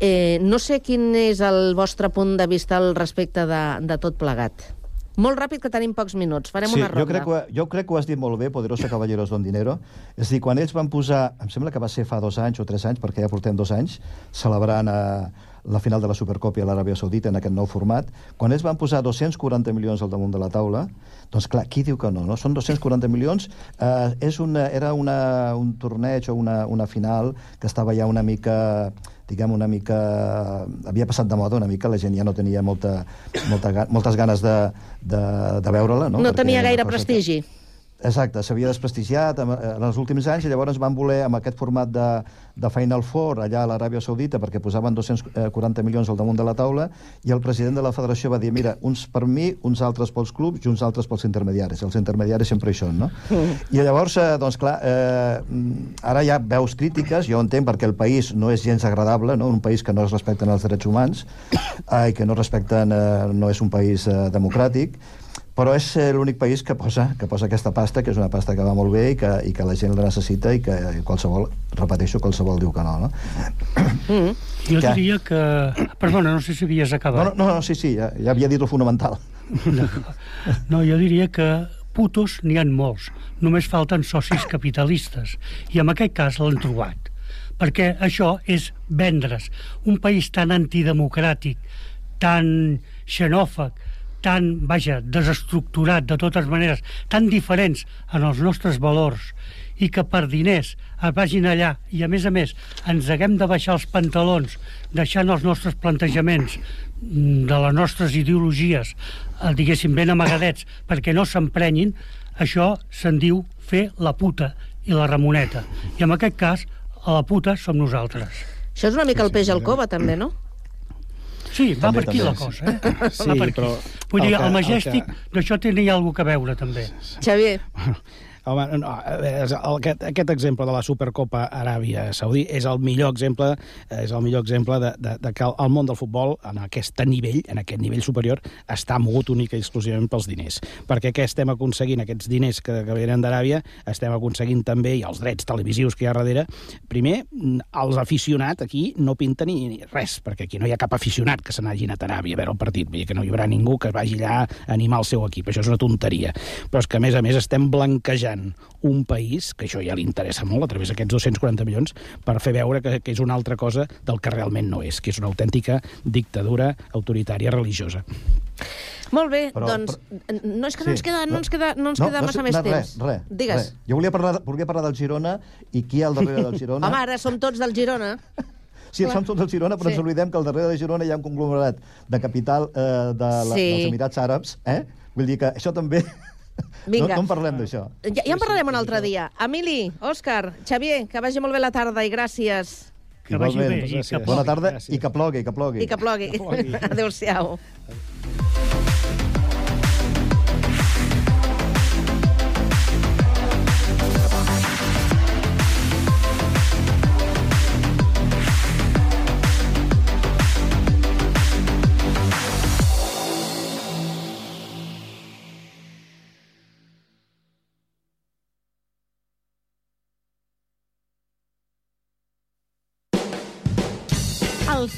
eh, no sé quin és el vostre punt de vista al respecte de, de tot plegat. Molt ràpid, que tenim pocs minuts. Farem sí, una ronda. jo crec, que, jo crec que ho has dit molt bé, Poderosa Caballeros Don Dinero. És a dir, quan ells van posar, em sembla que va ser fa dos anys o tres anys, perquè ja portem dos anys, celebrant eh, la final de la Supercopa a l'Aràbia Saudita en aquest nou format, quan ells van posar 240 milions al damunt de la taula, doncs clar, qui diu que no? no? Són 240 milions, eh, és una, era una, un torneig o una, una final que estava ja una mica diguem, una mica... havia passat de moda una mica, la gent ja no tenia molta, molta, moltes ganes de, de, de veure-la. No, No Perquè tenia gaire prestigi. Exacte, s'havia desprestigiat en, en els últims anys i llavors van voler, amb aquest format de, de Final Four allà a l'Aràbia Saudita, perquè posaven 240 milions al damunt de la taula, i el president de la federació va dir, mira, uns per mi, uns altres pels clubs i uns altres pels intermediaris. Els intermediaris sempre hi són, no? Mm. I llavors, eh, doncs clar, eh, ara ha veus crítiques, jo entenc perquè el país no és gens agradable, no? un país que no es respecten els drets humans eh, i que no respecten, eh, no és un país eh, democràtic, però és eh, l'únic país que posa, que posa aquesta pasta, que és una pasta que va molt bé i que, i que la gent la necessita i que qualsevol, repeteixo, qualsevol diu que no, no? Mm. Jo Què? diria que... Perdona, no sé si havies acabat. No, no, no, sí, sí, ja, ja havia dit el fonamental. No, jo diria que putos n'hi han molts. Només falten socis capitalistes. I en aquest cas l'han trobat. Perquè això és vendre's. Un país tan antidemocràtic, tan xenòfag, tan, vaja, desestructurat de totes maneres, tan diferents en els nostres valors i que per diners es vagin allà i a més a més ens haguem de baixar els pantalons deixant els nostres plantejaments mm, de les nostres ideologies eh, diguéssim ben amagadets perquè no s'emprenyin això se'n diu fer la puta i la ramoneta. I en aquest cas a la puta som nosaltres. Això és una mica el peix al cova, també, no? Sí, va També, per aquí també, la sí. cosa, eh? Sí, va per aquí. però Vull dir, el que- el el Majestic, que- d'això tenia alguna cosa a veure, també. Xavier. Home, no, aquest, aquest exemple de la Supercopa Aràbia Saudí és el millor exemple és el millor exemple de, de, de que el món del futbol en aquest nivell, en aquest nivell superior, està mogut únic i exclusivament pels diners. Perquè què estem aconseguint? Aquests diners que, que venen d'Aràbia estem aconseguint també, i els drets televisius que hi ha darrere, primer, els aficionats aquí no pinten ni, ni res, perquè aquí no hi ha cap aficionat que se n'hagi anat a Aràbia a veure el partit, vull dir que no hi haurà ningú que vagi allà a animar el seu equip, això és una tonteria. Però és que, a més a més, estem blanquejant un país, que això ja li interessa molt, a través d'aquests 240 milions, per fer veure que, que és una altra cosa del que realment no és, que és una autèntica dictadura autoritària religiosa. Molt bé, Però- doncs, no és que no Sí. ens queda, no ens queda, no ens No, queda no, massa no, més res, temps. Res, Digues. res. Jo volia parlar, volia parlar del Girona i qui hi ha al darrere del Girona. Home, ara som tots del Girona. Sí, Clar. som tots del Girona, però Sí. ens oblidem que al darrere de Girona hi ha un conglomerat de capital eh, de la, Sí. dels Emirats Àrabs, eh? Vull dir que això també... Vinga. No, no en parlem d'això. Ja, ja en parlarem un altre dia. Emili, Òscar, Xavier, que vagi molt bé la tarda i gràcies. Que vagi bé i que Bona plogui. tarda i que plogui, que plogui. I que plogui. Adéu-siau. El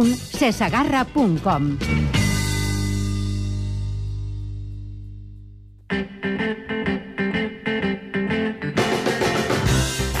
www.cesagarra.com.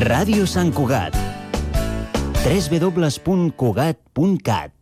Ràdio Sant Cugat. www.cugat.cat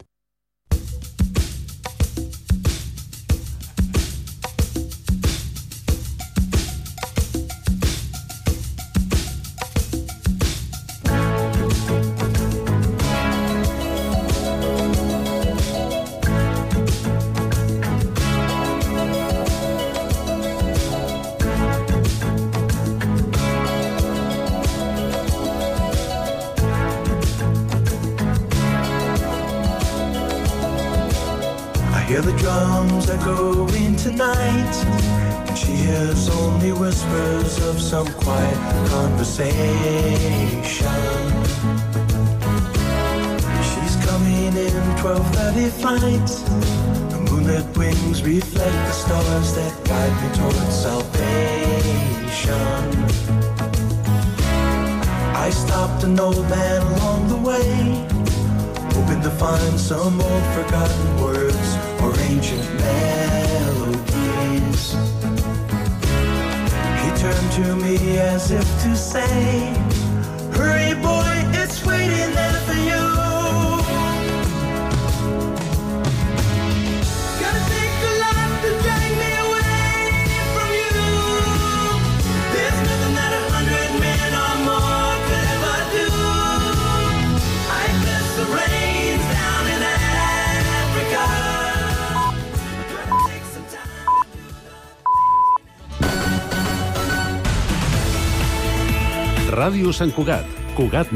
Sant Cugat. Cugat